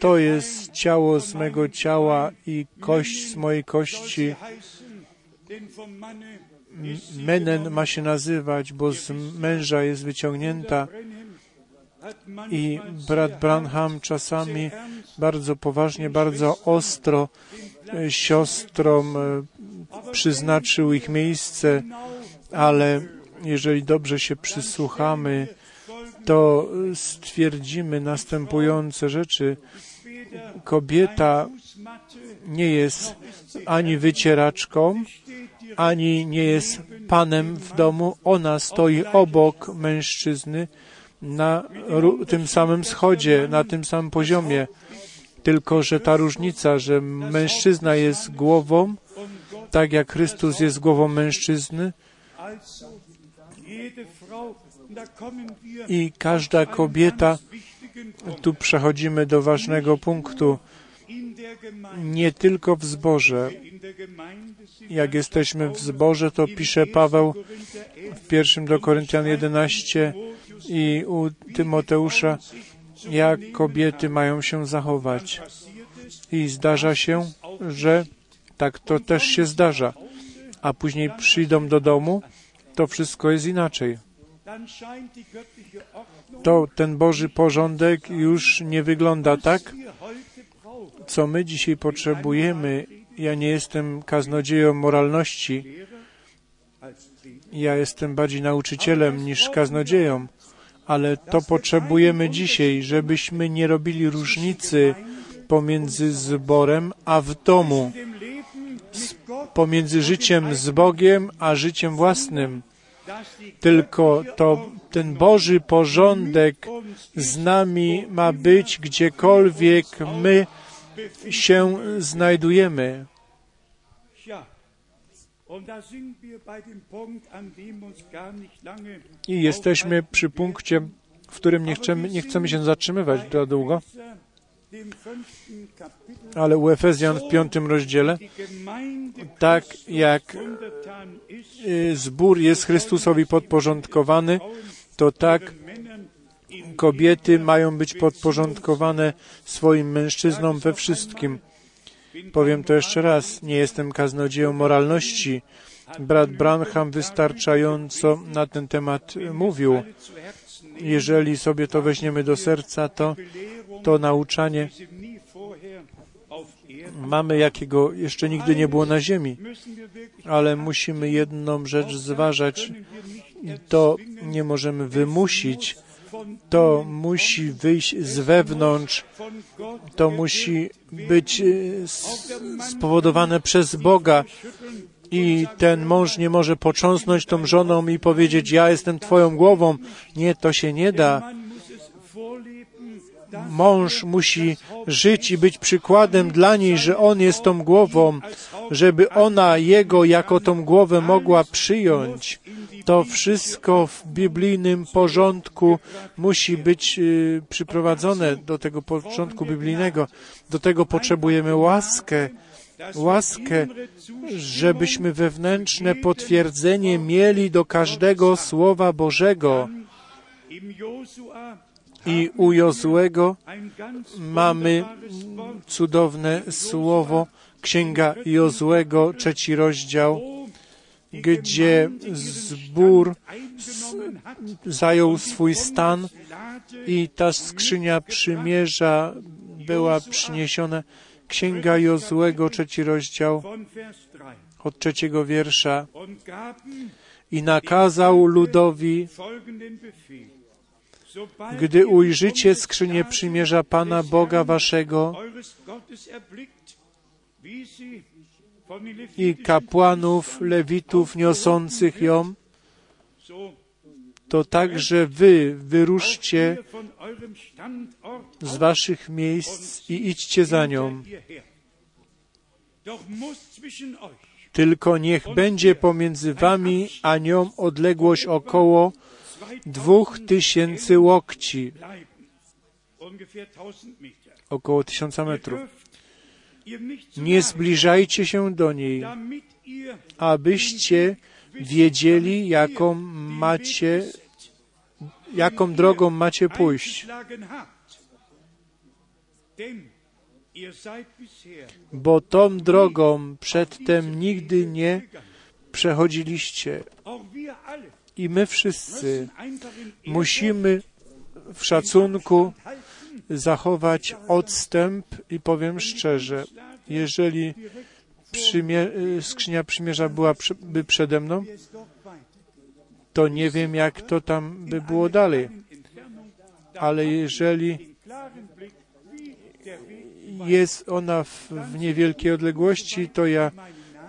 to jest ciało z mego ciała i kość z mojej kości. Menen ma się nazywać, bo z męża jest wyciągnięta. I brat Branham czasami bardzo poważnie, bardzo ostro siostrom przyznaczył ich miejsce, ale jeżeli dobrze się przysłuchamy, to stwierdzimy następujące rzeczy. Kobieta nie jest ani wycieraczką, ani nie jest panem w domu. Ona stoi obok mężczyzny na tym samym schodzie, na tym samym poziomie. Tylko, że ta różnica, że mężczyzna jest głową, tak jak Chrystus jest głową mężczyzny, i każda kobieta, tu przechodzimy do ważnego punktu, nie tylko w zborze. Jak jesteśmy w zborze, to pisze Paweł w pierwszym do Koryntian 11 i u Tymoteusza, jak kobiety mają się zachować. I zdarza się, że tak to też się zdarza. A później przyjdą do domu, to wszystko jest inaczej. To ten Boży porządek już nie wygląda tak, co my dzisiaj potrzebujemy. Ja nie jestem kaznodzieją moralności. Ja jestem bardziej nauczycielem niż kaznodzieją, ale to potrzebujemy dzisiaj, żebyśmy nie robili różnicy pomiędzy zborem a w domu, pomiędzy życiem z Bogiem a życiem własnym. Tylko to ten Boży porządek z nami ma być gdziekolwiek my się znajdujemy. I jesteśmy przy punkcie, w którym nie chcemy, nie chcemy się zatrzymywać za długo. Ale u Efezjan w piątym rozdziale, tak jak y, zbór jest Chrystusowi podporządkowany, to tak Kobiety mają być podporządkowane swoim mężczyznom we wszystkim. Powiem to jeszcze raz, nie jestem kaznodzieją moralności. Brat Branham wystarczająco na ten temat mówił. Jeżeli sobie to weźmiemy do serca, to to nauczanie mamy, jakiego jeszcze nigdy nie było na ziemi. Ale musimy jedną rzecz zważać. To nie możemy wymusić. To musi wyjść z wewnątrz. To musi być e, spowodowane przez Boga. I ten mąż nie może począsnąć tą żoną i powiedzieć, ja jestem twoją głową. Nie, to się nie da mąż musi żyć i być przykładem dla niej, że on jest tą głową, żeby ona jego jako tą głowę mogła przyjąć. To wszystko w biblijnym porządku musi być y, przyprowadzone do tego porządku biblijnego. Do tego potrzebujemy łaskę, łaskę, żebyśmy wewnętrzne potwierdzenie mieli do każdego słowa Bożego. I u Jozłego mamy cudowne słowo, Księga Jozłego, trzeci rozdział, gdzie zbór zajął swój stan i ta skrzynia przymierza była przyniesiona. Księga Jozłego, trzeci rozdział, od trzeciego wiersza. I nakazał ludowi, gdy ujrzycie skrzynię przymierza Pana Boga Waszego i kapłanów, lewitów niosących ją, to także wy wyruszcie z waszych miejsc i idźcie za nią. Tylko niech będzie pomiędzy wami a nią odległość około dwóch tysięcy łokci, około tysiąca metrów. Nie zbliżajcie się do niej, abyście wiedzieli, jaką macie, jaką drogą macie pójść. Bo tą drogą przedtem nigdy nie przechodziliście. I my wszyscy musimy w szacunku zachować odstęp i powiem szczerze, jeżeli przymie skrzynia przymierza byłaby przede mną, to nie wiem, jak to tam by było dalej. Ale jeżeli jest ona w, w niewielkiej odległości, to ja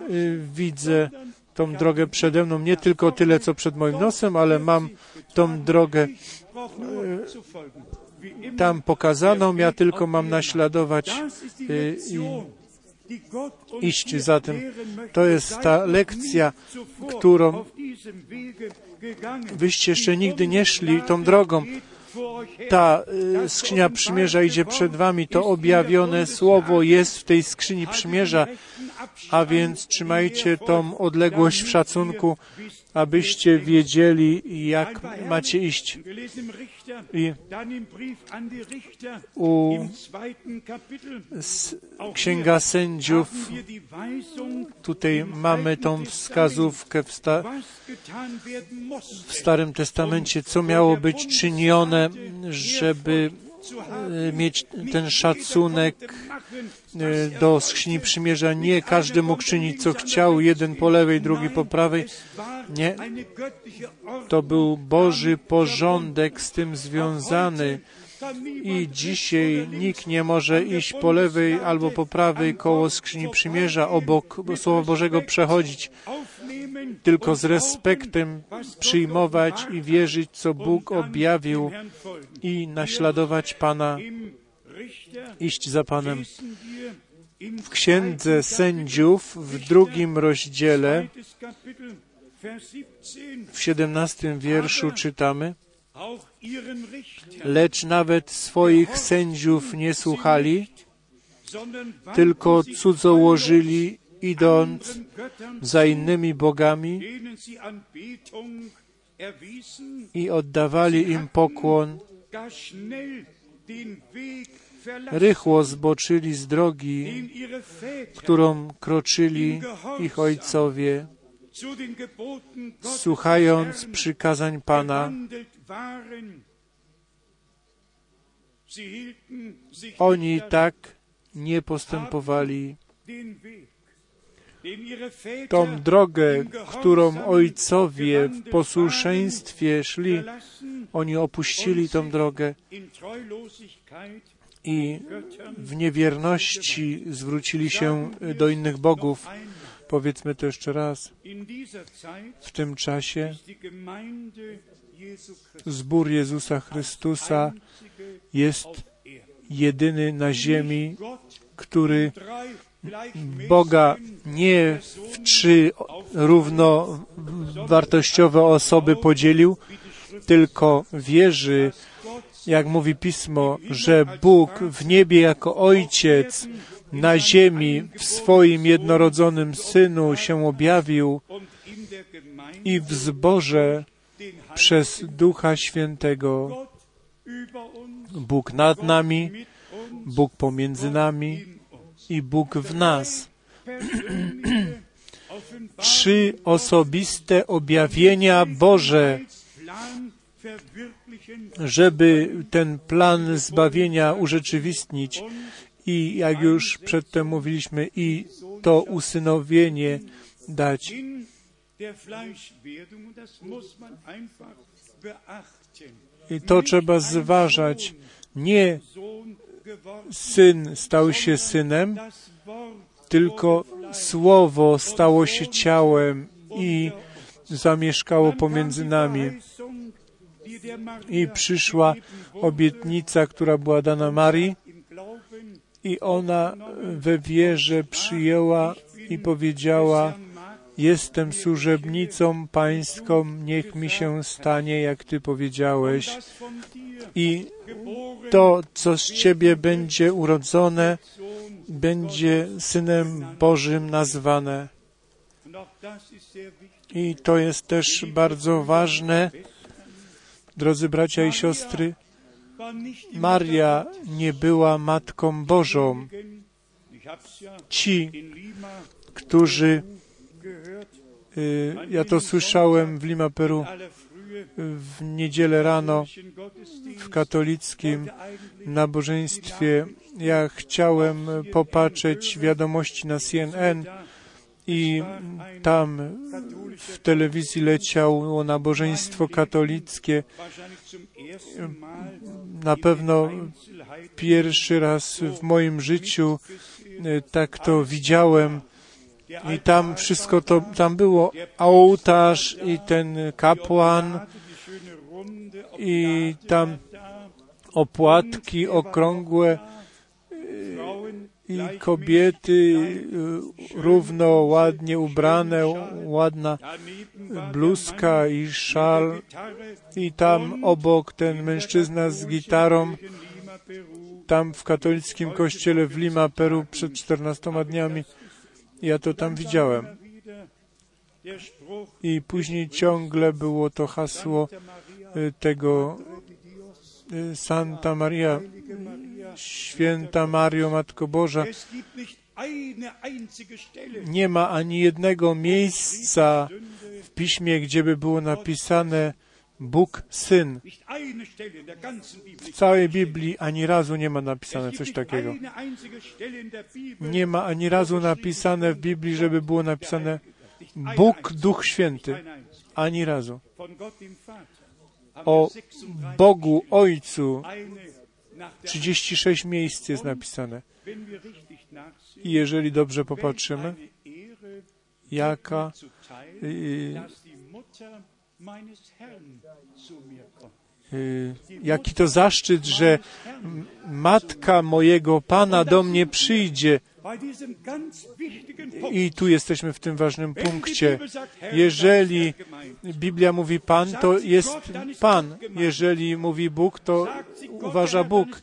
y, widzę tą drogę przede mną, nie tylko tyle, co przed moim nosem, ale mam tą drogę e, tam pokazaną, ja tylko mam naśladować e, i iść za tym. To jest ta lekcja, którą wyście jeszcze nigdy nie szli tą drogą. Ta y, skrzynia przymierza idzie przed wami, to objawione słowo jest w tej skrzyni przymierza, a więc trzymajcie tą odległość w szacunku, abyście wiedzieli, jak macie iść. I u Księga Sędziów tutaj mamy tą wskazówkę w, sta w Starym Testamencie, co miało być czynione, żeby mieć ten szacunek e, do skrzyni przymierza. Nie każdy mógł czynić, co chciał, jeden po lewej, drugi po prawej. Nie. To był Boży porządek z tym związany. I dzisiaj nikt nie może iść po lewej albo po prawej koło skrzyni przymierza, obok Słowa Bożego przechodzić, tylko z respektem przyjmować i wierzyć, co Bóg objawił i naśladować Pana, iść za Panem. W Księdze Sędziów w drugim rozdziale, w siedemnastym wierszu czytamy, lecz nawet swoich sędziów nie słuchali, tylko cudzołożyli, idąc za innymi bogami i oddawali im pokłon rychło zboczyli z drogi, którą kroczyli ich ojcowie, słuchając przykazań Pana. Oni tak nie postępowali. Tą drogę, którą ojcowie w posłuszeństwie szli, oni opuścili tą drogę i w niewierności zwrócili się do innych bogów. Powiedzmy to jeszcze raz. W tym czasie zbór Jezusa Chrystusa jest jedyny na ziemi, który Boga nie w trzy równowartościowe osoby podzielił, tylko wierzy, jak mówi Pismo, że Bóg w niebie jako Ojciec na ziemi w swoim jednorodzonym Synu się objawił i w zborze przez Ducha Świętego Bóg nad nami, Bóg pomiędzy nami i Bóg w nas. Trzy osobiste objawienia Boże, żeby ten plan zbawienia urzeczywistnić i jak już przedtem mówiliśmy, i to usynowienie dać. I to trzeba zważać. Nie syn stał się synem, tylko słowo stało się ciałem i zamieszkało pomiędzy nami. I przyszła obietnica, która była dana Marii, i ona we wierze przyjęła i powiedziała: Jestem służebnicą pańską, niech mi się stanie, jak ty powiedziałeś. I to, co z ciebie będzie urodzone, będzie synem Bożym nazwane. I to jest też bardzo ważne, drodzy bracia i siostry. Maria nie była Matką Bożą. Ci, którzy, ja to słyszałem w Lima Peru w niedzielę rano w katolickim nabożeństwie. Ja chciałem popatrzeć wiadomości na CNN i tam w telewizji leciało nabożeństwo katolickie. Na pewno pierwszy raz w moim życiu y, tak to widziałem. I tam wszystko to, tam było ołtarz i ten kapłan i tam opłatki okrągłe i kobiety y, równo ładnie ubrane, ładna bluzka i szal i tam obok ten mężczyzna z gitarą, tam w katolickim kościele w Lima, Peru przed 14 dniami. Ja to tam widziałem. I później ciągle było to hasło y, tego y, Santa Maria, Święta Mario, Matko Boża. Nie ma ani jednego miejsca w piśmie, gdzie by było napisane Bóg Syn. W całej Biblii ani razu nie ma napisane coś takiego. Nie ma ani razu napisane w Biblii, żeby było napisane Bóg Duch Święty. Ani razu. O Bogu Ojcu 36 miejsc jest napisane. I jeżeli dobrze popatrzymy, jaka, jaki to zaszczyt, że matka mojego Pana do mnie przyjdzie. I tu jesteśmy w tym ważnym punkcie. Jeżeli Biblia mówi Pan, to jest Pan. Jeżeli mówi Bóg, to uważa Bóg.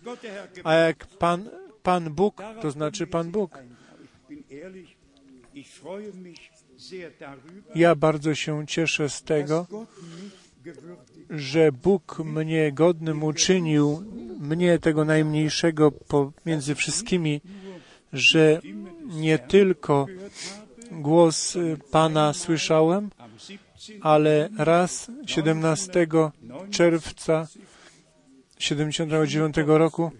A jak Pan, Pan Bóg, to znaczy Pan Bóg. Ja bardzo się cieszę z tego, że Bóg mnie godnym uczynił, mnie tego najmniejszego pomiędzy wszystkimi, że nie tylko głos Pana słyszałem, ale raz 17 czerwca 79 roku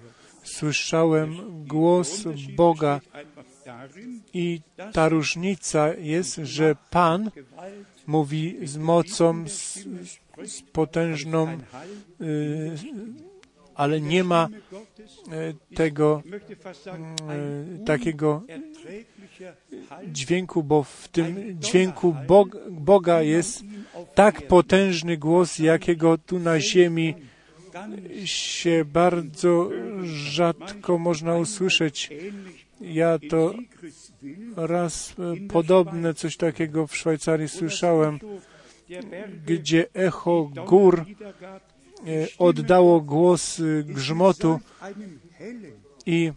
słyszałem głos Boga i ta różnica jest, że Pan mówi z mocą, z, z potężną, y, ale nie ma y, tego y, takiego dźwięku, bo w tym dźwięku Bog, Boga jest tak potężny głos, jakiego tu na ziemi się bardzo rzadko można usłyszeć. Ja to raz podobne coś takiego w Szwajcarii słyszałem, gdzie echo gór oddało głos grzmotu i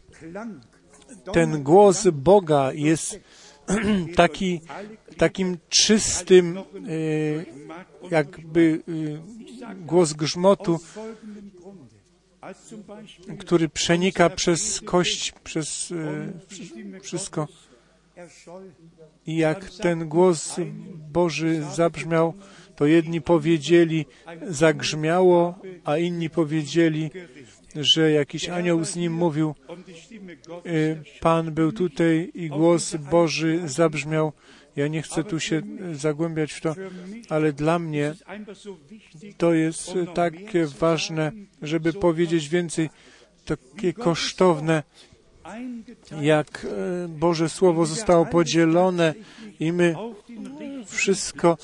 ten głos Boga jest taki, takim czystym, jakby głos grzmotu, który przenika przez kość, przez wszystko. I jak ten głos Boży zabrzmiał, to jedni powiedzieli, zagrzmiało, a inni powiedzieli, że jakiś anioł z nim mówił. Pan był tutaj i głos Boży zabrzmiał. Ja nie chcę tu się zagłębiać w to, ale dla mnie to jest tak ważne, żeby powiedzieć więcej, takie kosztowne, jak Boże Słowo zostało podzielone i my wszystko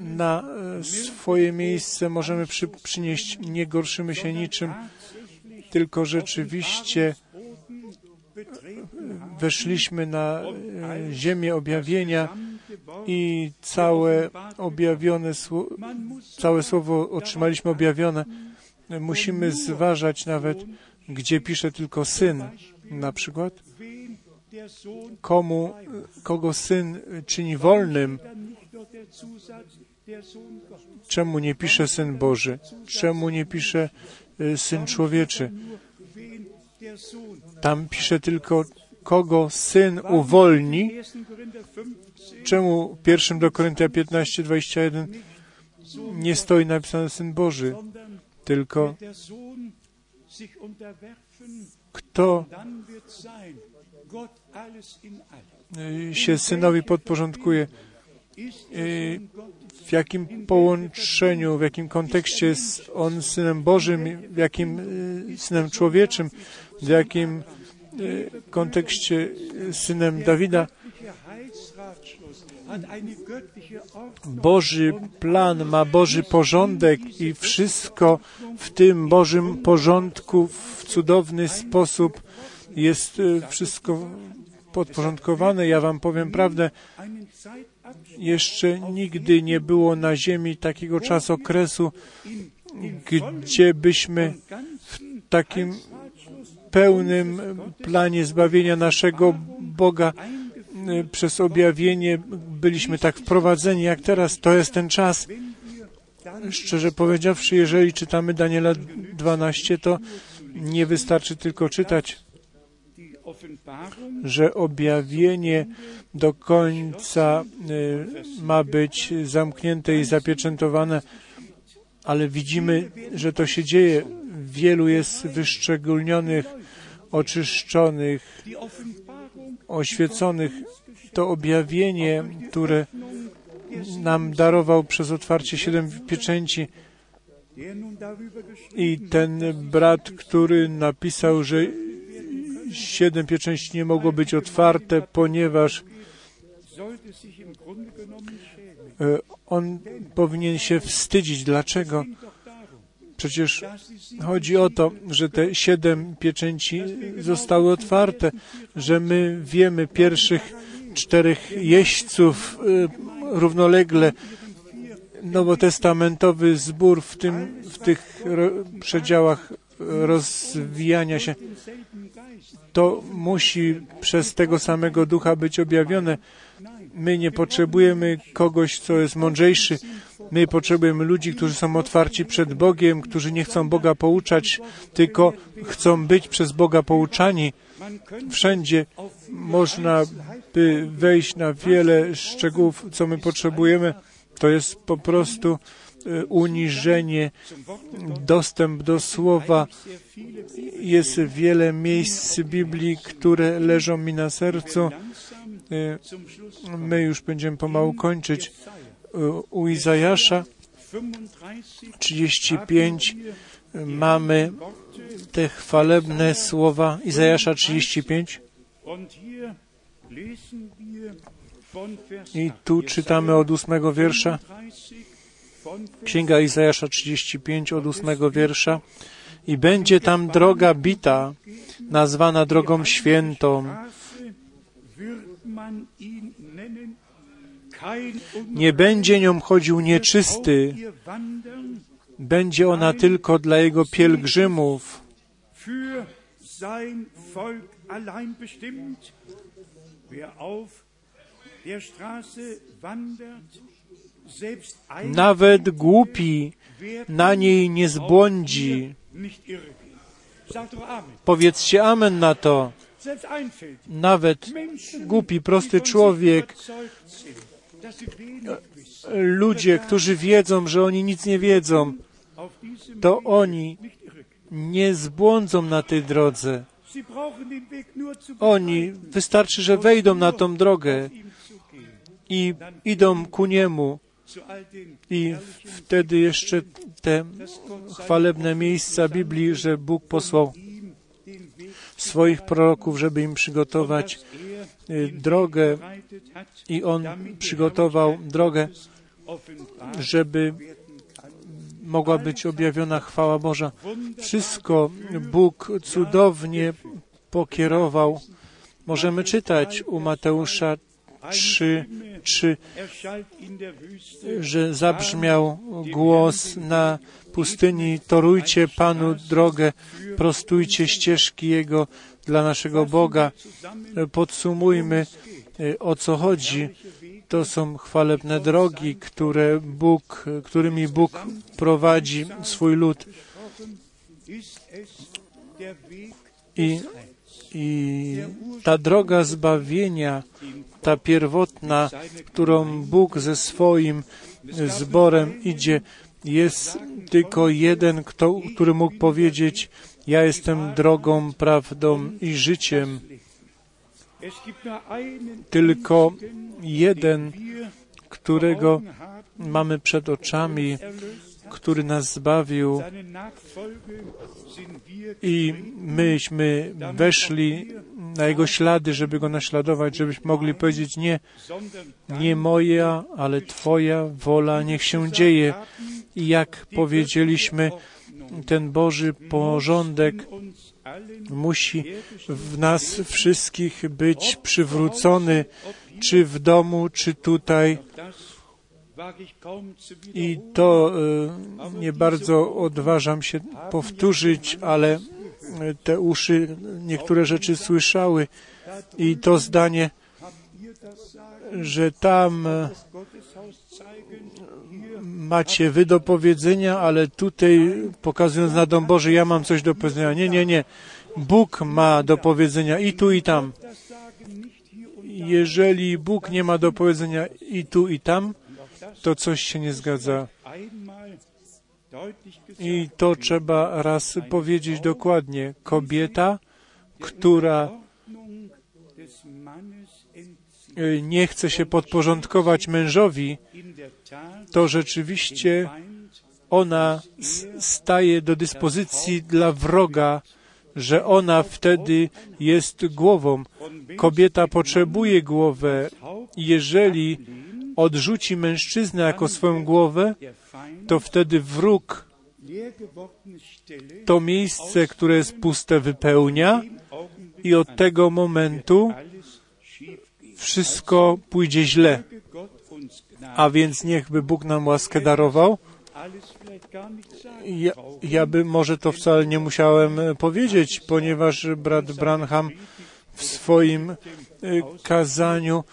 na swoje miejsce możemy przy, przynieść. Nie gorszymy się niczym, tylko rzeczywiście weszliśmy na ziemię objawienia i całe objawione, całe słowo otrzymaliśmy objawione. Musimy zważać nawet, gdzie pisze tylko syn, na przykład, komu, kogo syn czyni wolnym, Czemu nie pisze Syn Boży? Czemu nie pisze Syn Człowieczy? Tam pisze tylko, kogo Syn uwolni. Czemu w 1 do Koryntia 15, 21 nie stoi napisane Syn Boży, tylko kto się Synowi podporządkuje, w jakim połączeniu, w jakim kontekście jest On Synem Bożym, w jakim Synem Człowieczym, w jakim kontekście Synem Dawida. Boży plan ma Boży porządek i wszystko w tym Bożym porządku w cudowny sposób jest wszystko podporządkowane. Ja Wam powiem prawdę, jeszcze nigdy nie było na Ziemi takiego czasokresu, gdzie byśmy w takim pełnym planie zbawienia naszego Boga przez objawienie byliśmy tak wprowadzeni jak teraz. To jest ten czas. Szczerze powiedziawszy, jeżeli czytamy Daniela 12, to nie wystarczy tylko czytać że objawienie do końca y, ma być zamknięte i zapieczętowane, ale widzimy, że to się dzieje. Wielu jest wyszczególnionych, oczyszczonych, oświeconych. To objawienie, które nam darował przez otwarcie siedem pieczęci, i ten brat, który napisał, że siedem pieczęści nie mogło być otwarte, ponieważ e, on powinien się wstydzić. Dlaczego? Przecież chodzi o to, że te siedem pieczęci zostały otwarte, że my wiemy pierwszych czterech jeźdźców e, równolegle nowotestamentowy zbór w, tym, w tych przedziałach rozwijania się to musi przez tego samego ducha być objawione. My nie potrzebujemy kogoś, co jest mądrzejszy. My potrzebujemy ludzi, którzy są otwarci przed Bogiem, którzy nie chcą Boga pouczać, tylko chcą być przez Boga pouczani. Wszędzie można by wejść na wiele szczegółów, co my potrzebujemy. To jest po prostu e, uniżenie, dostęp do słowa. Jest wiele miejsc Biblii, które leżą mi na sercu. E, My już będziemy pomału kończyć. E, U Izajasza 35 mamy te chwalebne słowa. Izajasza 35. I tu czytamy od ósmego wiersza. Księga Izajasza 35 od ósmego wiersza. I będzie tam droga bita, nazwana drogą świętą. Nie będzie nią chodził nieczysty, będzie ona tylko dla jego pielgrzymów. Nawet głupi na niej nie zbłądzi. Powiedzcie amen na to. Nawet głupi, prosty człowiek, ludzie, którzy wiedzą, że oni nic nie wiedzą, to oni nie zbłądzą na tej drodze. Oni, wystarczy, że wejdą na tą drogę i idą ku Niemu. I wtedy jeszcze te chwalebne miejsca Biblii, że Bóg posłał swoich proroków, żeby im przygotować drogę i On przygotował drogę, żeby mogła być objawiona chwała Boża. Wszystko Bóg cudownie pokierował. Możemy czytać u Mateusza 3, 3, że zabrzmiał głos na pustyni, torujcie Panu drogę, prostujcie ścieżki Jego dla naszego Boga. Podsumujmy, o co chodzi. To są chwalebne drogi, które Bóg, którymi Bóg prowadzi swój lud. I, I ta droga zbawienia, ta pierwotna, którą Bóg ze swoim zborem idzie, jest tylko jeden, kto, który mógł powiedzieć, ja jestem drogą, prawdą i życiem. Tylko jeden, którego mamy przed oczami, który nas zbawił i myśmy weszli na Jego ślady, żeby Go naśladować, żebyśmy mogli powiedzieć nie, nie moja, ale Twoja wola niech się dzieje. I jak powiedzieliśmy, ten Boży porządek musi w nas wszystkich być przywrócony, czy w domu, czy tutaj. I to e, nie bardzo odważam się powtórzyć, ale te uszy niektóre rzeczy słyszały i to zdanie, że tam e, macie wy do powiedzenia, ale tutaj pokazując na dom Boży, ja mam coś do powiedzenia. Nie, nie, nie. Bóg ma do powiedzenia i tu, i tam. Jeżeli Bóg nie ma do powiedzenia i tu, i tam, to coś się nie zgadza. I to trzeba raz powiedzieć dokładnie. Kobieta, która nie chce się podporządkować mężowi, to rzeczywiście ona staje do dyspozycji dla wroga, że ona wtedy jest głową. Kobieta potrzebuje głowę. Jeżeli odrzuci mężczyznę jako swoją głowę, to wtedy wróg to miejsce, które jest puste, wypełnia i od tego momentu wszystko pójdzie źle. A więc niechby Bóg nam łaskę darował. Ja, ja może to wcale nie musiałem powiedzieć, ponieważ brat Branham w swoim kazaniu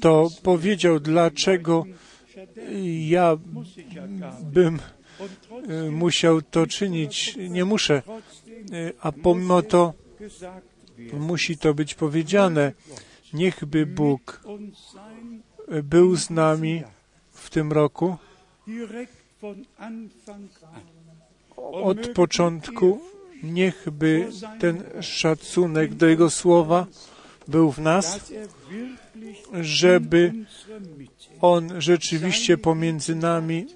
to powiedział, dlaczego ja bym e, musiał to czynić. Nie muszę. E, A pomimo to musi to być powiedziane. Niechby Bóg e, był z nami w tym roku od początku. Niechby ten szacunek do Jego słowa był w nas, żeby On rzeczywiście pomiędzy nami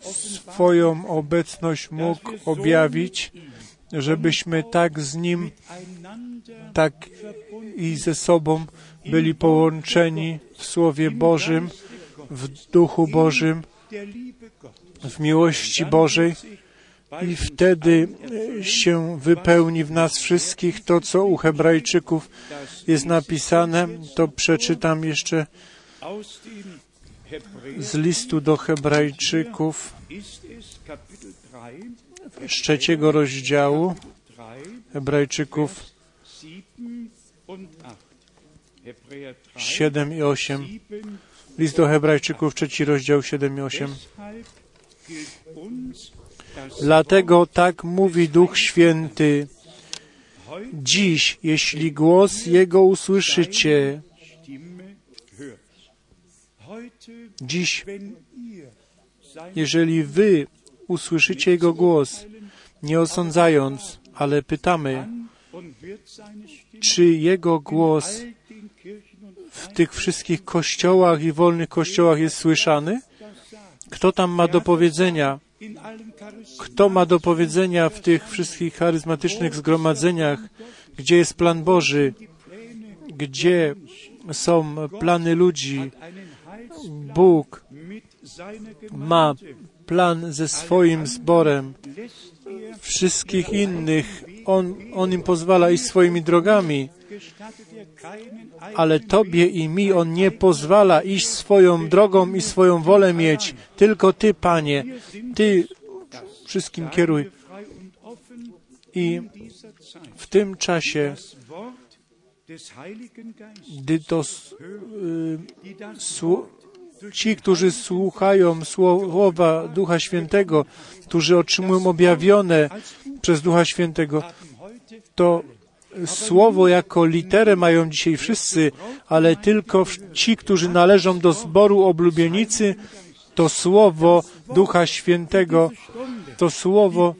swoją obecność mógł objawić, żebyśmy tak z Nim, tak i ze sobą byli połączeni w Słowie Bożym, w Duchu Bożym, w miłości Bożej i wtedy się wypełni w nas wszystkich to, co u Hebrajczyków jest napisane. To przeczytam jeszcze z listu do Hebrajczyków z trzeciego rozdziału Hebrajczyków 7 i 8. List do Hebrajczyków, trzeci rozdział 7 i 8. Dlatego tak mówi Duch Święty. Dziś, jeśli głos Jego usłyszycie, dziś, jeżeli Wy usłyszycie Jego głos, nie osądzając, ale pytamy, czy Jego głos w tych wszystkich kościołach i wolnych kościołach jest słyszany? Kto tam ma do powiedzenia? Kto ma do powiedzenia w tych wszystkich charyzmatycznych zgromadzeniach, gdzie jest plan Boży, gdzie są plany ludzi? Bóg ma plan ze swoim zborem. Wszystkich innych on, on im pozwala iść swoimi drogami, ale Tobie i mi On nie pozwala iść swoją drogą i swoją wolę mieć. Tylko Ty, Panie, Ty wszystkim kieruj. I w tym czasie, gdy to y, ci, którzy słuchają słowa Ducha Świętego, którzy otrzymują objawione przez Ducha Świętego, to słowo jako literę mają dzisiaj wszyscy, ale tylko ci, którzy należą do zboru oblubienicy, to słowo Ducha Świętego, to słowo,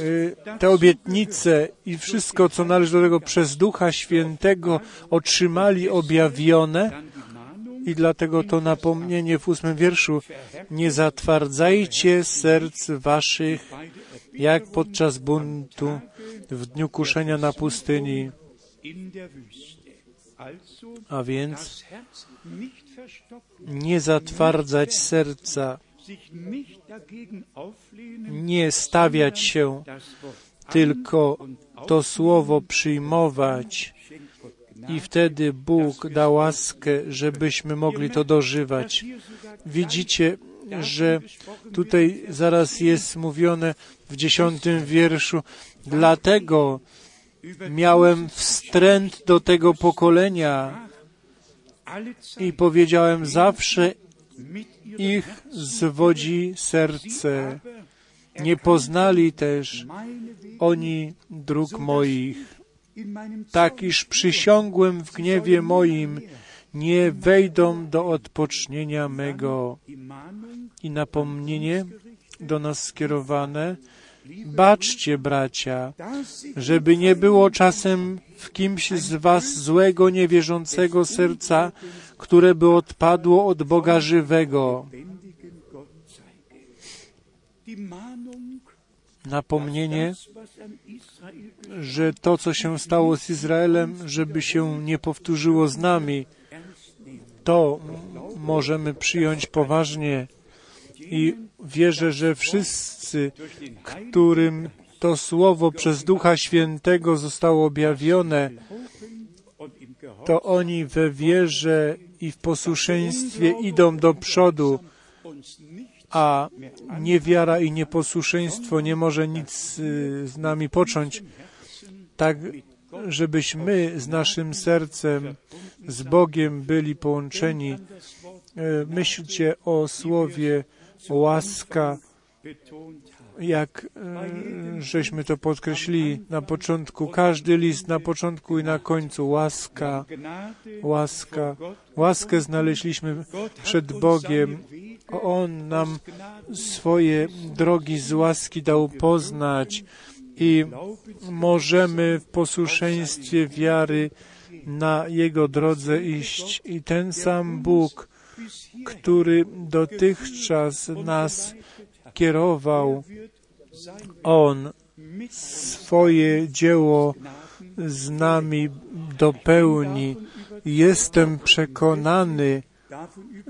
y, te obietnice i wszystko, co należy do tego przez Ducha Świętego otrzymali objawione i dlatego to napomnienie w ósmym wierszu. Nie zatwardzajcie serc waszych, jak podczas buntu w dniu kuszenia na pustyni. A więc nie zatwardzać serca, nie stawiać się, tylko to słowo przyjmować i wtedy Bóg da łaskę, żebyśmy mogli to dożywać. Widzicie, że tutaj zaraz jest mówione w dziesiątym wierszu, dlatego miałem wstręt do tego pokolenia i powiedziałem zawsze ich zwodzi serce. Nie poznali też oni dróg moich tak iż przysiągłem w gniewie moim, nie wejdą do odpocznienia mego. I napomnienie do nas skierowane. Baczcie, bracia, żeby nie było czasem w kimś z was złego, niewierzącego serca, które by odpadło od Boga żywego. Napomnienie, że to, co się stało z Izraelem, żeby się nie powtórzyło z nami, to możemy przyjąć poważnie i wierzę, że wszyscy, którym to słowo przez Ducha Świętego zostało objawione, to oni we wierze i w posłuszeństwie idą do przodu, a niewiara i nieposłuszeństwo nie może nic y, z nami począć, tak żebyśmy z naszym sercem, z Bogiem byli połączeni myślcie o słowie łaska, jak żeśmy to podkreślili na początku. Każdy list na początku i na końcu łaska, łaska. Łaskę znaleźliśmy przed Bogiem. On nam swoje drogi z łaski dał poznać i możemy w posłuszeństwie wiary na Jego drodze iść. I ten sam Bóg, który dotychczas nas kierował, On swoje dzieło z nami dopełni. Jestem przekonany,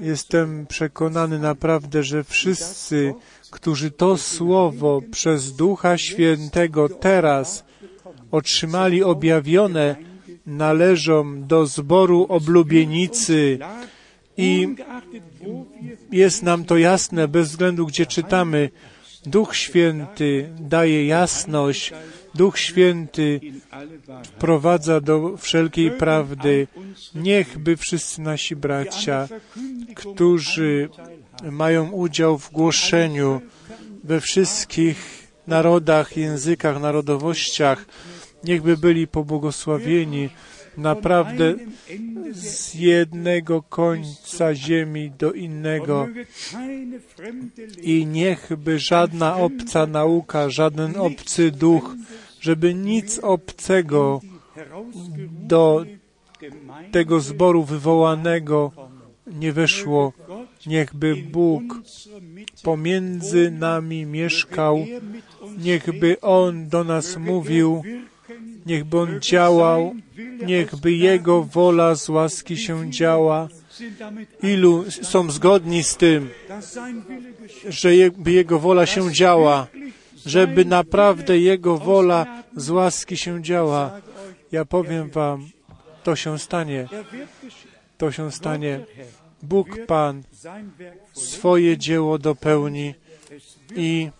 jestem przekonany naprawdę, że wszyscy, którzy to słowo przez Ducha Świętego teraz otrzymali objawione, należą do zboru oblubienicy i jest nam to jasne bez względu, gdzie czytamy. Duch Święty daje jasność, Duch Święty wprowadza do wszelkiej prawdy. Niechby wszyscy nasi bracia, którzy mają udział w głoszeniu we wszystkich narodach, językach, narodowościach, niechby byli pobłogosławieni naprawdę z jednego końca ziemi do innego i niechby żadna obca nauka, żaden obcy duch, żeby nic obcego do tego zboru wywołanego nie weszło. Niechby Bóg pomiędzy nami mieszkał, niechby On do nas mówił, niechby On działał, niechby Jego wola z łaski się działa. Ilu są zgodni z tym, żeby Jego wola się działa, żeby naprawdę Jego wola z łaski się działa. Ja powiem Wam, to się stanie. To się stanie. Bóg Pan swoje dzieło dopełni i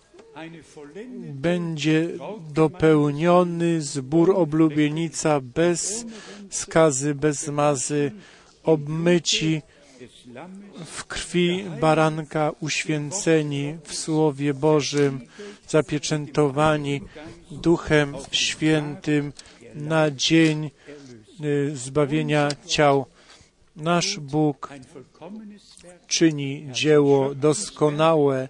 będzie dopełniony zbór oblubienica bez skazy, bez zmazy, obmyci w krwi baranka, uświęceni w Słowie Bożym, zapieczętowani Duchem Świętym na dzień y, zbawienia ciał. Nasz Bóg czyni dzieło doskonałe.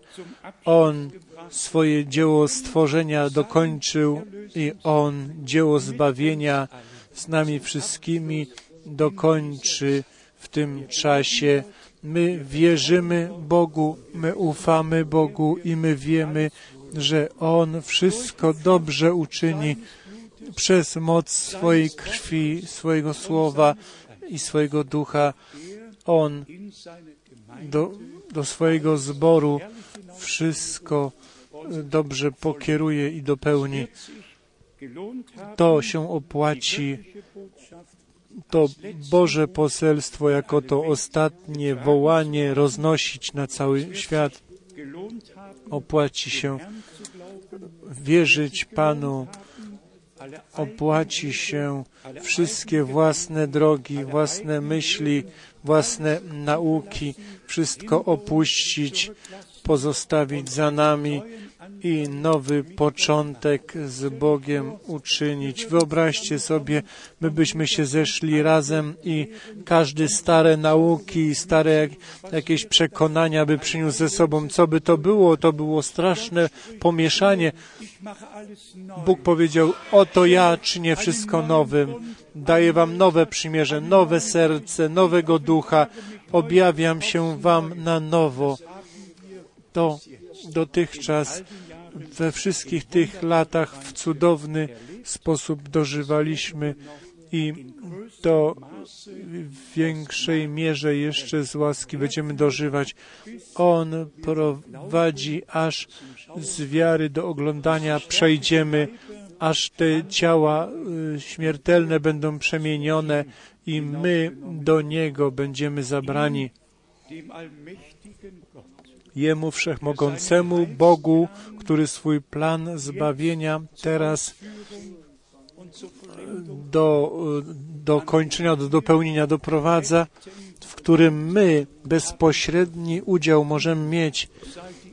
On swoje dzieło stworzenia dokończył i On dzieło zbawienia z nami wszystkimi dokończy w tym czasie. My wierzymy Bogu, my ufamy Bogu i my wiemy, że On wszystko dobrze uczyni przez moc swojej krwi, swojego słowa i swojego ducha. On do, do swojego zboru wszystko dobrze pokieruje i dopełni. To się opłaci. To Boże poselstwo jako to ostatnie wołanie roznosić na cały świat. Opłaci się wierzyć Panu, opłaci się wszystkie własne drogi, własne myśli, własne nauki, wszystko opuścić, pozostawić za nami i nowy początek z Bogiem uczynić. Wyobraźcie sobie, my byśmy się zeszli razem i każdy stare nauki, stare jakieś przekonania by przyniósł ze sobą. Co by to było? To było straszne pomieszanie. Bóg powiedział, oto ja czynię wszystko nowym. Daję wam nowe przymierze, nowe serce, nowego ducha. Objawiam się wam na nowo. To dotychczas we wszystkich tych latach w cudowny sposób dożywaliśmy i to w większej mierze jeszcze z łaski będziemy dożywać. On prowadzi, aż z wiary do oglądania przejdziemy, aż te ciała y, śmiertelne będą przemienione i my do Niego będziemy zabrani. Jemu Wszechmogącemu Bogu, który swój plan zbawienia teraz do, do kończenia, do dopełnienia doprowadza w którym my bezpośredni udział możemy mieć.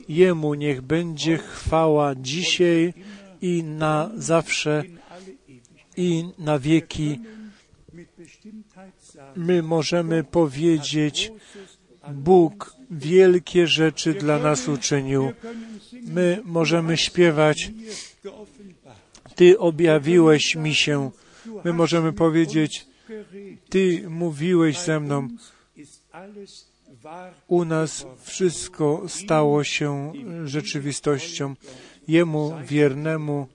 Jemu niech będzie chwała dzisiaj i na zawsze i na wieki. My możemy powiedzieć, Bóg wielkie rzeczy dla nas uczynił. My możemy śpiewać, Ty objawiłeś mi się. My możemy powiedzieć, Ty mówiłeś ze mną. U nas wszystko stało się rzeczywistością. Jemu wiernemu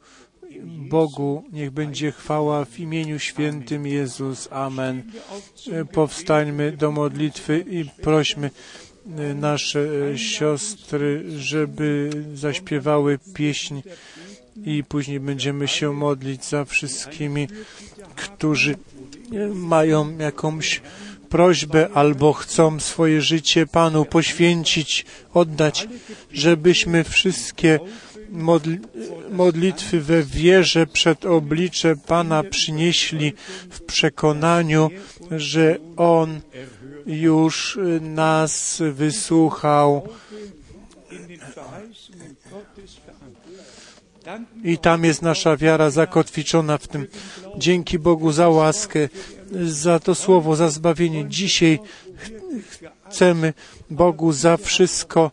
Bogu niech będzie chwała w imieniu świętym Jezus. Amen. Powstańmy do modlitwy i prośmy nasze siostry, żeby zaśpiewały pieśń i później będziemy się modlić za wszystkimi, którzy mają jakąś prośbę albo chcą swoje życie Panu poświęcić, oddać, żebyśmy wszystkie modli modlitwy we wierze przed oblicze Pana przynieśli w przekonaniu, że On już nas wysłuchał. I tam jest nasza wiara zakotwiczona w tym. Dzięki Bogu za łaskę, za to słowo, za zbawienie. Dzisiaj chcemy Bogu za wszystko,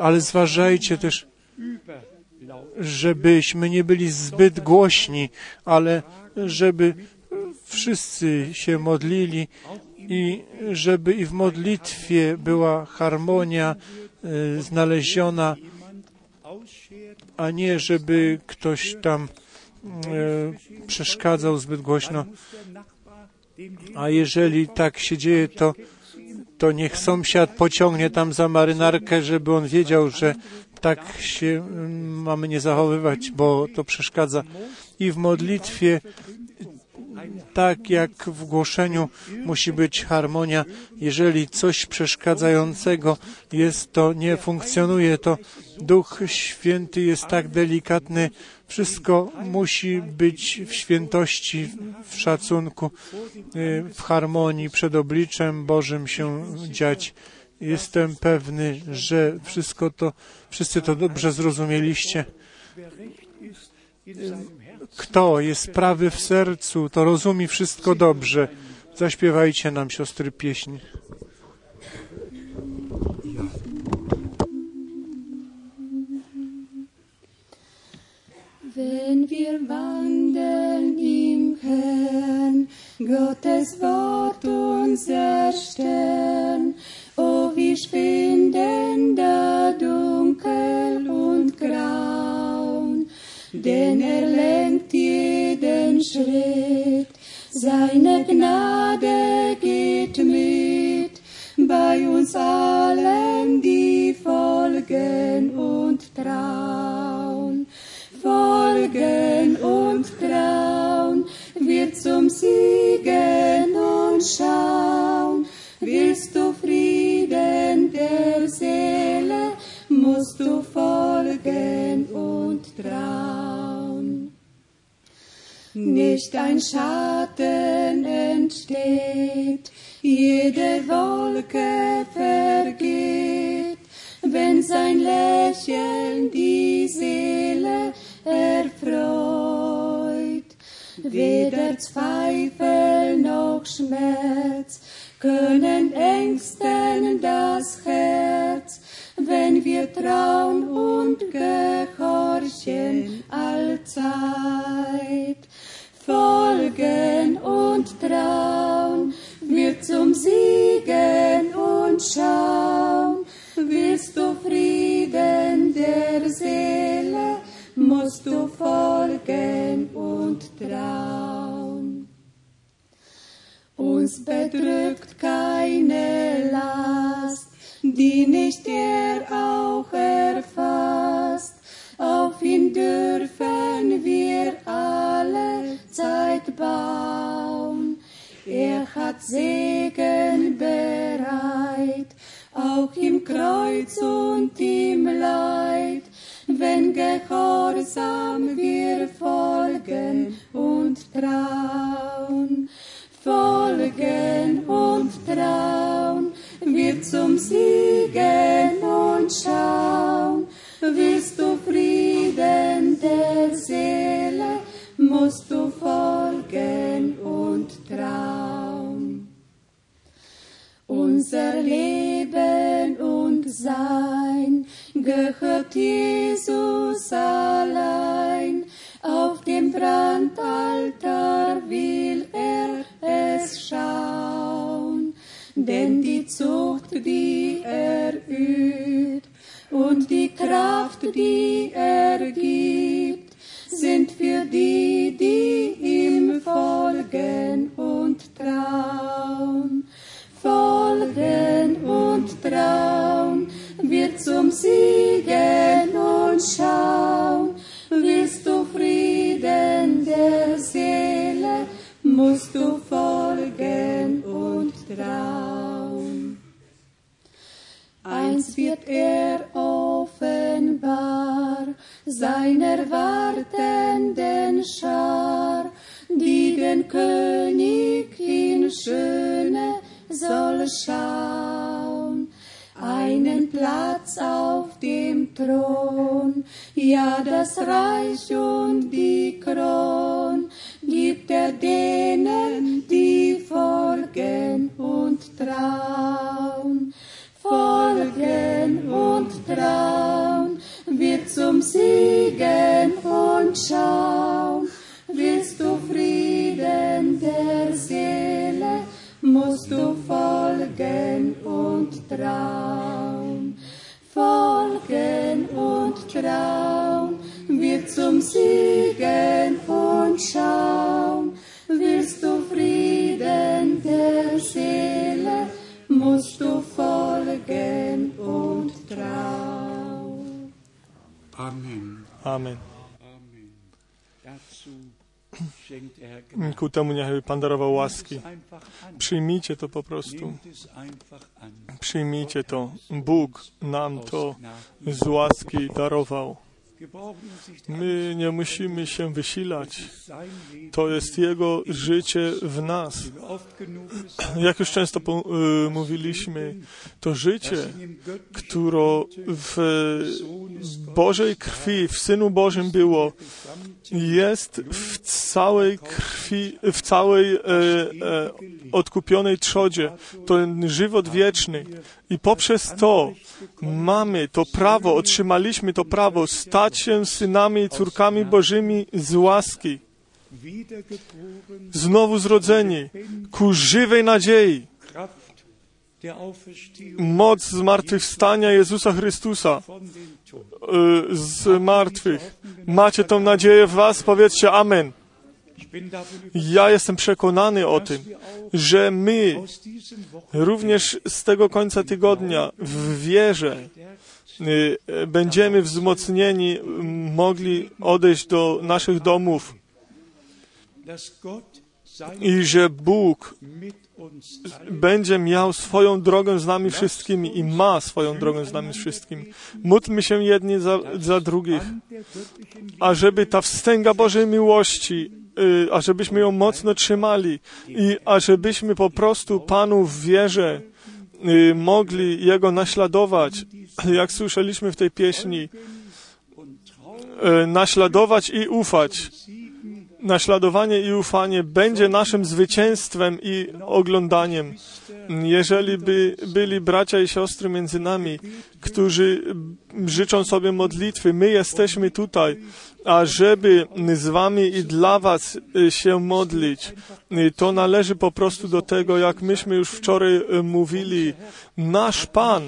ale zważajcie też, żebyśmy nie byli zbyt głośni, ale żeby wszyscy się modlili i żeby i w modlitwie była harmonia y, znaleziona, a nie żeby ktoś tam y, przeszkadzał zbyt głośno. A jeżeli tak się dzieje, to, to niech sąsiad pociągnie tam za marynarkę, żeby on wiedział, że tak się mamy nie zachowywać, bo to przeszkadza. I w modlitwie tak jak w głoszeniu musi być harmonia. Jeżeli coś przeszkadzającego jest, to nie funkcjonuje, to Duch Święty jest tak delikatny. Wszystko musi być w świętości, w szacunku, w harmonii przed obliczem Bożym się dziać. Jestem pewny, że wszystko to, wszyscy to dobrze zrozumieliście kto jest prawy w sercu, to rozumie wszystko dobrze. Zaśpiewajcie nam, siostry, pieśń. Wenn wir wandeln im Herrn, Gottes Wort Stern, oh, wir da dunkel und grau denn er lenkt jeden Schritt. Seine Gnade geht mit bei uns allen, die folgen und trauen. Folgen und trauen, wird zum Siegen und schauen. Willst du Frieden der Seele, musst du folgen und trauen. Nicht ein Schatten entsteht, jede Wolke vergeht, wenn sein Lächeln die Seele erfreut. Weder Zweifel noch Schmerz können ängsten das Herz, wenn wir trauen und gehorchen allzeit. Folgen und trauen wir zum Siegen und schauen. Willst du Frieden der Seele, musst du folgen und trauen. Uns bedrückt keine Last, die nicht er auch erfasst. Auf ihn dürfen wir alle Zeit bauen. Er hat Segen bereit, auch im Kreuz und im Leid, wenn gehorsam wir folgen und trauen. Folgen Vertrauen wird zum Siegen und schauen. Willst du Frieden der Seele, musst du folgen und trauen. Unser Leben und Sein gehört Jesus allein. Auf dem Brandaltar will er es schauen. Denn die Zucht, die er übt und die Kraft, die er gibt, sind für die, die ihm folgen und trauen. Folgen und trauen wird zum Siegen und schauen. Willst du Frieden der Seele, musst du folgen trauen. Eins wird er offenbar seiner wartenden Schar, die den König in Schöne soll schauen. Einen Platz auf dem Thron, ja das Reich und die Kron gibt er denen, die folgen und trauen folgen und trauen, wird zum Siegen und schauen. Willst du Frieden der Seele, musst du folgen und trauen. Folgen und trauen, wird zum Siegen und schauen. Willst trauen. Amen. Amen. Ku temu niech Pan darował łaski. Przyjmijcie to po prostu. Przyjmijcie to. Bóg nam to z łaski darował. My nie musimy się wysilać. To jest Jego życie w nas. Jak już często y, mówiliśmy, to życie, które w Bożej krwi, w Synu Bożym było, jest w całej krwi, w całej e, e, odkupionej trzodzie. To ten żywot wieczny. I poprzez to mamy to prawo, otrzymaliśmy to prawo stać się synami i córkami Bożymi z łaski. Znowu zrodzeni ku żywej nadziei. Moc zmartwychwstania Jezusa Chrystusa y, z martwych. Macie tą nadzieję w Was? Powiedzcie Amen. Ja jestem przekonany o tym, że my również z tego końca tygodnia w wierze y, będziemy wzmocnieni, mogli odejść do naszych domów i że Bóg będzie miał swoją drogę z nami wszystkimi i ma swoją drogę z nami wszystkimi. Módlmy się jedni za, za drugich, ażeby ta wstęga Bożej miłości, ażebyśmy ją mocno trzymali i ażebyśmy po prostu Panu w wierze y, mogli Jego naśladować, jak słyszeliśmy w tej pieśni, y, naśladować i ufać. Naśladowanie i ufanie będzie naszym zwycięstwem i oglądaniem. Jeżeli by byli bracia i siostry między nami, którzy życzą sobie modlitwy, my jesteśmy tutaj, ażeby z wami i dla was y, się modlić. Y, To należy po prostu do tego, jak myśmy już wczoraj y, mówili. Nasz Pan,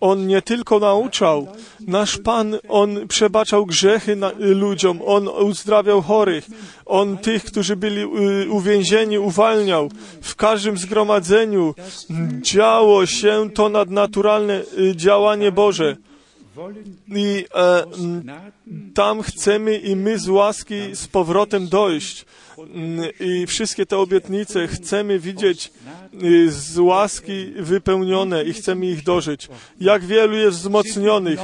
On nie tylko nauczał, nasz Pan, On przebaczał grzechy na, ludziom, On uzdrawiał chorych, On tych, którzy byli uwięzieni, uwalniał. W każdym zgromadzeniu działo się to nadnaturalne działanie Boże. I e, tam chcemy i my z łaski z powrotem dojść. I wszystkie te obietnice chcemy widzieć y, z łaski wypełnione i chcemy ich dożyć. Jak wielu jest wzmocnionych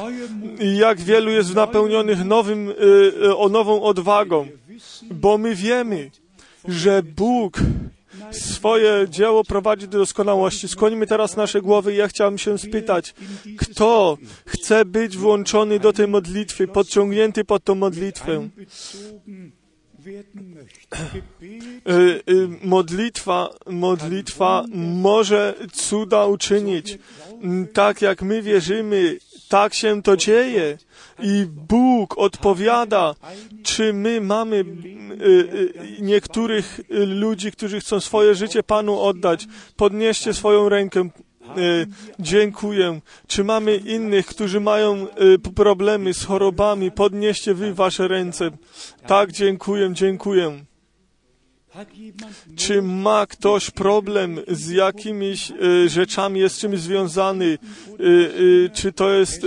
i jak wielu jest napełnionych nowym, y, o nową odwagą, bo my wiemy, że Bóg swoje dzieło prowadzi do doskonałości. Skłonimy teraz nasze głowy i ja chciałem się spytać, kto chce być włączony do tej modlitwy, podciągnięty pod tą modlitwę. Y, y, Modlitwa, modlitwa może cuda uczynić. Mm, Tak jak my wierzymy, tak się to dzieje. I Bóg odpowiada, czy my mamy y, y, niektórych y, ludzi, którzy chcą swoje życie Panu oddać. Podnieście swoją rękę. Dziękuję. Czy mamy innych, którzy mają problemy z chorobami? Podnieście wy wasze ręce. Tak, dziękuję, dziękuję. Czy ma ktoś problem z jakimiś y, rzeczami, jest czymś związany? Y, y, czy to jest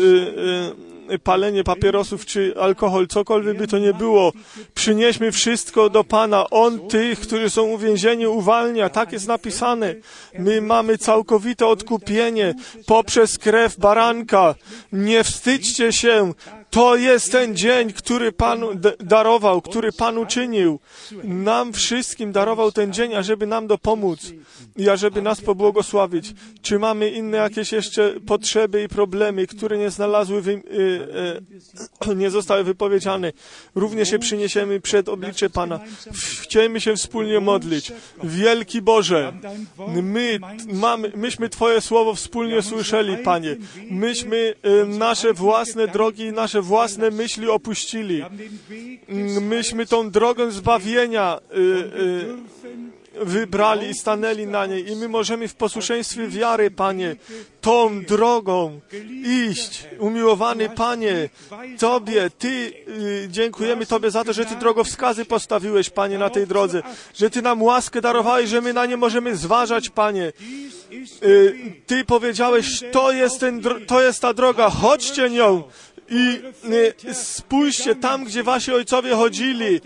palenie papierosów, czy alkohol, cokolwiek by to nie było? Przynieśmy wszystko do Pana. On tych, którzy są uwięzieni, uwalnia. Tak jest napisane. My mamy całkowite odkupienie poprzez krew baranka. Nie wstydźcie się. To jest ten dzień, który Pan darował, który Pan uczynił. Nam wszystkim darował ten dzień, ażeby nam dopomóc i ażeby nas pobłogosławić. Czy mamy inne jakieś jeszcze potrzeby i problemy, które nie znalazły, wy, y, y, nie zostały wypowiedziane? Również je przyniesiemy przed oblicze Pana. Chcielibyśmy się wspólnie modlić. Wielki Boże, my mamy, myśmy Twoje słowo wspólnie słyszeli, Panie. Myśmy y, nasze własne drogi nasze własne myśli opuścili. Weg Myśmy tą drogę zbawienia y, y, wybrali i stanęli na niej i my możemy w posłuszeństwie wiary, Panie, tą drogą iść. Umiłowany Panie, Tobie, Ty, y, dziękujemy Tobie za to, że Ty drogowskazy postawiłeś, Panie, na tej drodze, że Ty nam łaskę darowałeś, że my na nie możemy zważać, Panie. Ty powiedziałeś, to jest, ten, to jest ta droga, chodźcie nią. I y, spójrzcie tam, gdzie wasi ojcowie chodzili.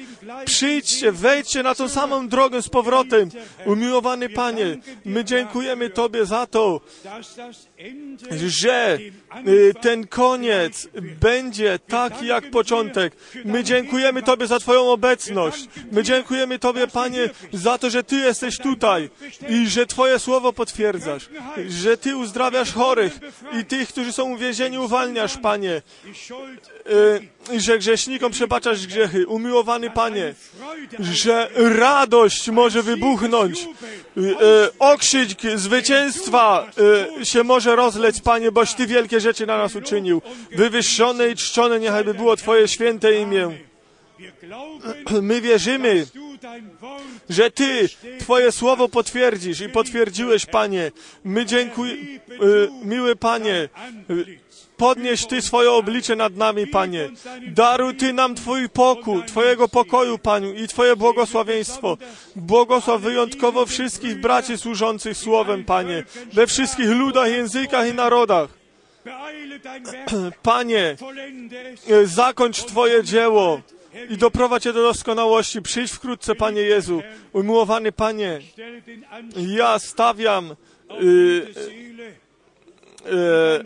Przyjdźcie, wejdźcie na tą samą drogę z powrotem. Umiłowany Panie, my dziękujemy Tobie za to, że y, ten koniec będzie taki jak początek. My dziękujemy Tobie za Twoją obecność. My dziękujemy Tobie, Panie, za to, że Ty jesteś tutaj i że Twoje słowo potwierdzasz, że Ty uzdrawiasz chorych i tych, którzy są uwięzieni, uwalniasz, Panie. Y, że grzesznikom przebaczasz grzechy. Umiłowany Panie, że radość może wybuchnąć, y, y, okrzyk zwycięstwa y, się może rozleć, Panie, boś Ty wielkie rzeczy na nas uczynił. Wywyższone i czczone niechaj by było Twoje święte imię. My wierzymy, że Ty Twoje słowo potwierdzisz i potwierdziłeś, Panie. My dziękuję, miły Panie, y, podnieś Ty swoje oblicze nad nami, Panie. Daruj Ty nam Twój pokój, Twojego pokoju, Paniu, i Twoje błogosławieństwo. Błogosław wyjątkowo wszystkich braci służących Słowem, Panie, we wszystkich ludach, językach i narodach. Panie, e, zakończ Twoje dzieło i doprowadź je do doskonałości. Przyjdź wkrótce, Panie Jezu. Umiłowany Panie, ja stawiam, y, e,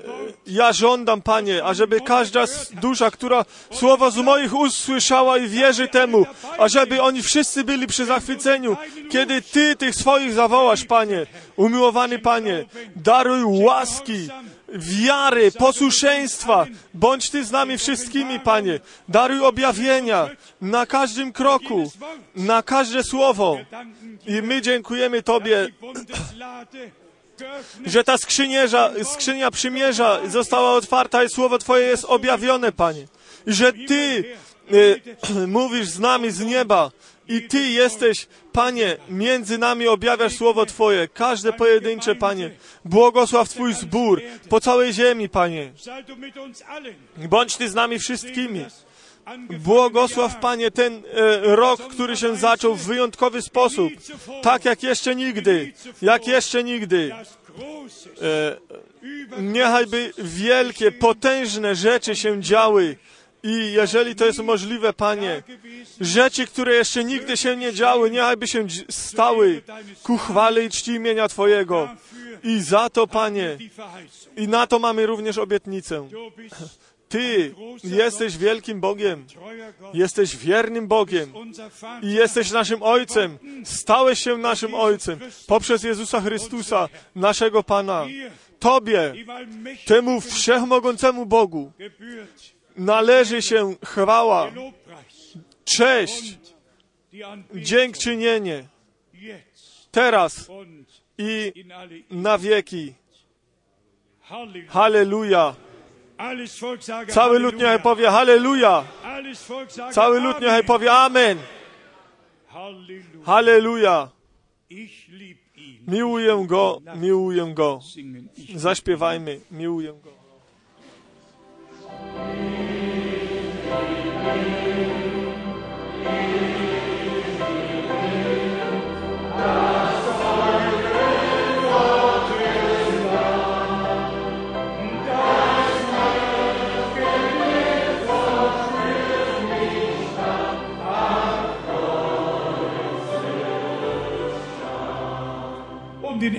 ja żądam, Panie, ażeby każda dusza, która słowo z moich ust słyszała i wierzy temu, ażeby oni wszyscy byli przy zachwyceniu, kiedy Ty tych swoich zawołasz, Panie. Umiłowany Panie, daruj łaski, wiary, posłuszeństwa. Bądź Ty z nami wszystkimi, Panie. Daruj objawienia na każdym kroku, na każde słowo. I my dziękujemy Tobie, że ta skrzynierza, skrzynia przymierza została otwarta i słowo Twoje jest objawione, Panie. Że Ty e, mówisz z nami z nieba i Ty jesteś, Panie, między nami objawiasz słowo Twoje, każde pojedyncze, Panie. Błogosław Twój zbór po całej ziemi, Panie. Bądź Ty z nami wszystkimi. Błogosław, Panie, ten e, rok, który się zaczął w wyjątkowy sposób, tak jak jeszcze nigdy, jak jeszcze nigdy. E, Niechaj by wielkie, potężne rzeczy się działy. I jeżeli to jest możliwe, Panie, rzeczy, które jeszcze nigdy się nie działy, niechaj by się stały ku chwale i czci imienia Twojego. I za to, Panie, i na to mamy również obietnicę. Ty jesteś wielkim Bogiem, jesteś wiernym Bogiem i jesteś naszym Ojcem. Stałeś się naszym Ojcem poprzez Jezusa Chrystusa, naszego Pana. Tobie, temu wszechmogącemu Bogu, należy się chwała, cześć, dziękczynienie, teraz i na wieki. Halleluja. Cały lud niechaj powie Halleluja. Cały lud niechaj powie Amen. Halleluja. Miłuję Go, miłuję Go. Zaśpiewajmy, miłuję Go. Und in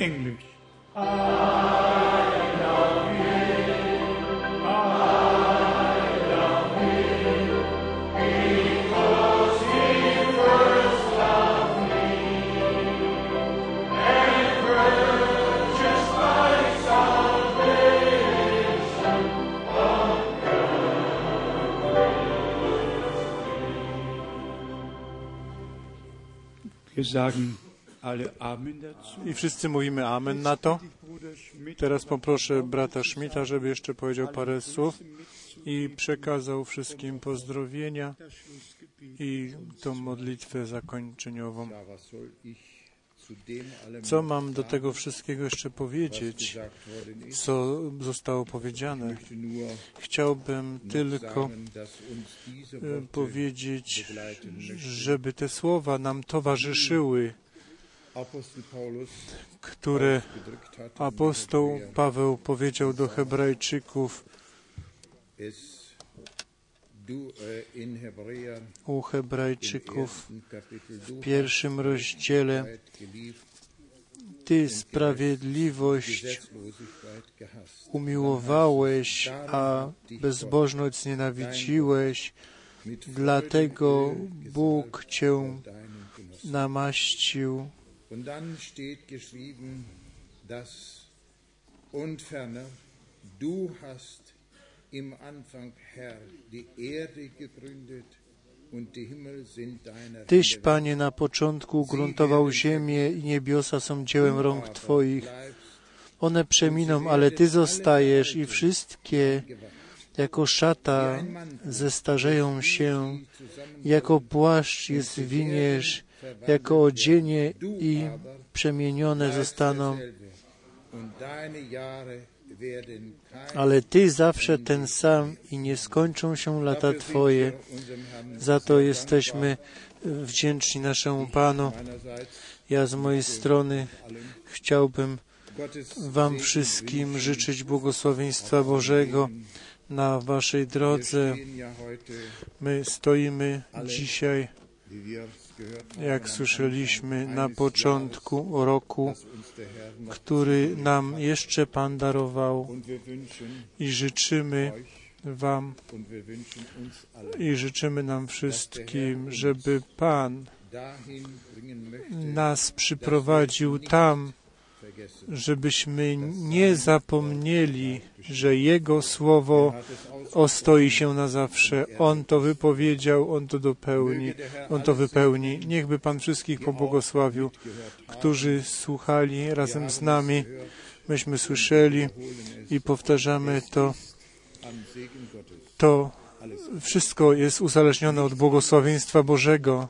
I wszyscy mówimy Amen na to. Teraz poproszę brata Schmidta, żeby jeszcze powiedział parę słów i przekazał wszystkim pozdrowienia i tą modlitwę zakończeniową. Co mam do tego wszystkiego jeszcze powiedzieć, co zostało powiedziane? Chciałbym tylko e, powiedzieć, żeby te słowa nam towarzyszyły, które apostoł Paweł powiedział do Hebrajczyków es du äh, in Hebräer u im Hebrajczyków w pierwszym rozdziale hast geliebt, Ty sprawiedliwość umiłowałeś, a bezbożność znienawidziłeś, dlatego Bóg Cię namaścił. Und ferner, du hast im Anfang, Herr, die Erde gegründet Tyś, Panie, na początku ugruntował ziemię i niebiosa są dziełem rąk Twoich. One przeminą, ale Ty zostajesz i wszystkie jako szata zestarzeją się, jako płaszcz je zwiniesz, jako odzienie i przemienione zostaną. Ale Ty zawsze ten sam i nie skończą się lata Twoje. Za to jesteśmy wdzięczni naszemu Panu. Ja z mojej strony chciałbym Wam wszystkim życzyć błogosławieństwa Bożego na Waszej drodze. My stoimy dzisiaj, jak słyszeliśmy, na początku roku, który nam jeszcze Pan darował i życzymy Wam i życzymy nam wszystkim, żeby Pan nas przyprowadził tam. Żebyśmy nie zapomnieli, że Jego słowo ostoi się na zawsze. On to wypowiedział, On to dopełni, On to wypełni. Niechby Pan wszystkich pobłogosławił, którzy słuchali razem z nami. Myśmy słyszeli i powtarzamy to. To wszystko jest uzależnione od błogosławieństwa Bożego.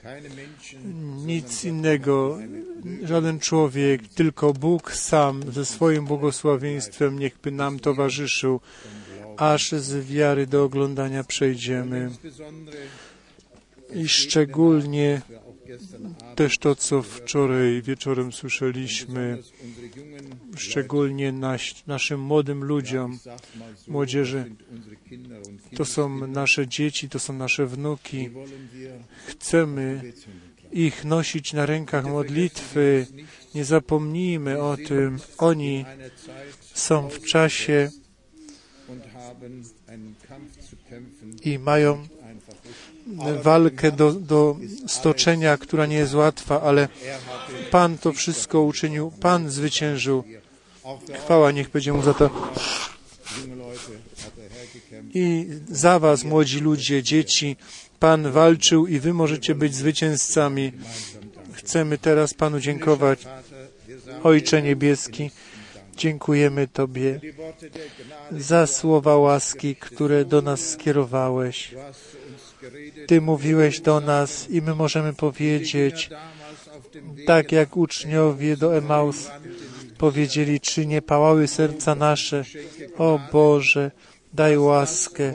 Nic innego, żaden człowiek, tylko Bóg sam ze swoim błogosławieństwem niechby nam towarzyszył, aż z wiary do oglądania przejdziemy. I szczególnie też to, co wczoraj wieczorem słyszeliśmy, szczególnie naszym młodym ludziom, młodzieży, to są nasze dzieci, to są nasze wnuki. Chcemy ich nosić na rękach modlitwy. Nie zapomnijmy o tym. Oni są w czasie, i mają. Walkę do, do stoczenia, która nie jest łatwa, ale Pan to wszystko uczynił, Pan zwyciężył. Chwała niech będzie mu za to. I za was, młodzi ludzie, dzieci, Pan walczył i wy możecie być zwycięzcami. Chcemy teraz Panu dziękować. Ojcze Niebieski, dziękujemy Tobie za słowa łaski, które do nas skierowałeś. Ty mówiłeś do nas i my możemy powiedzieć, tak jak uczniowie do Emaus powiedzieli, czy nie pałały serca nasze. O Boże, daj łaskę,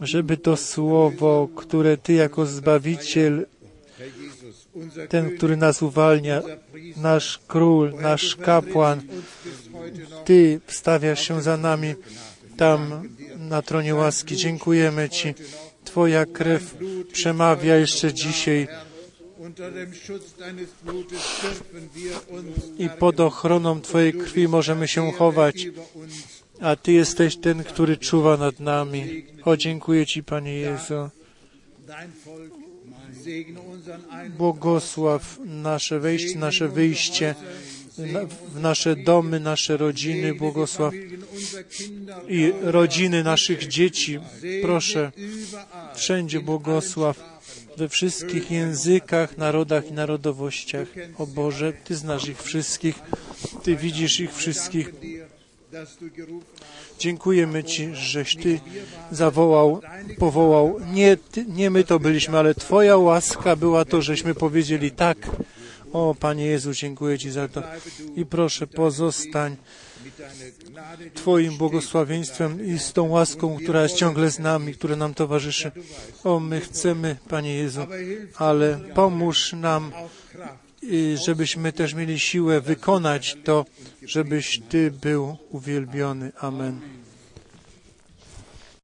żeby to słowo, które Ty jako Zbawiciel, ten, który nas uwalnia, nasz król, nasz kapłan, Ty wstawiasz się za nami tam na tronie łaski. Dziękujemy Ci. Twoja krew przemawia jeszcze dzisiaj i pod ochroną Twojej krwi możemy się chować, a Ty jesteś ten, który czuwa nad nami. O, dziękuję Ci, Panie Jezu. Błogosław nasze wejście, nasze wyjście, w nasze domy, nasze rodziny, błogosław i rodziny naszych dzieci. Proszę, wszędzie błogosław, we wszystkich językach, narodach i narodowościach. O Boże, Ty znasz ich wszystkich, Ty widzisz ich wszystkich. Dziękujemy Ci, żeś Ty zawołał, powołał. Nie, ty, nie my to byliśmy, ale Twoja łaska była to, żeśmy powiedzieli tak. O Panie Jezu, dziękuję Ci za to. I proszę, pozostań Twoim błogosławieństwem i z tą łaską, która jest ciągle z nami, która nam towarzyszy. O, my chcemy, Panie Jezu, ale pomóż nam, y, żebyśmy też mieli siłę wykonać to, żebyś Ty był uwielbiony. Amen.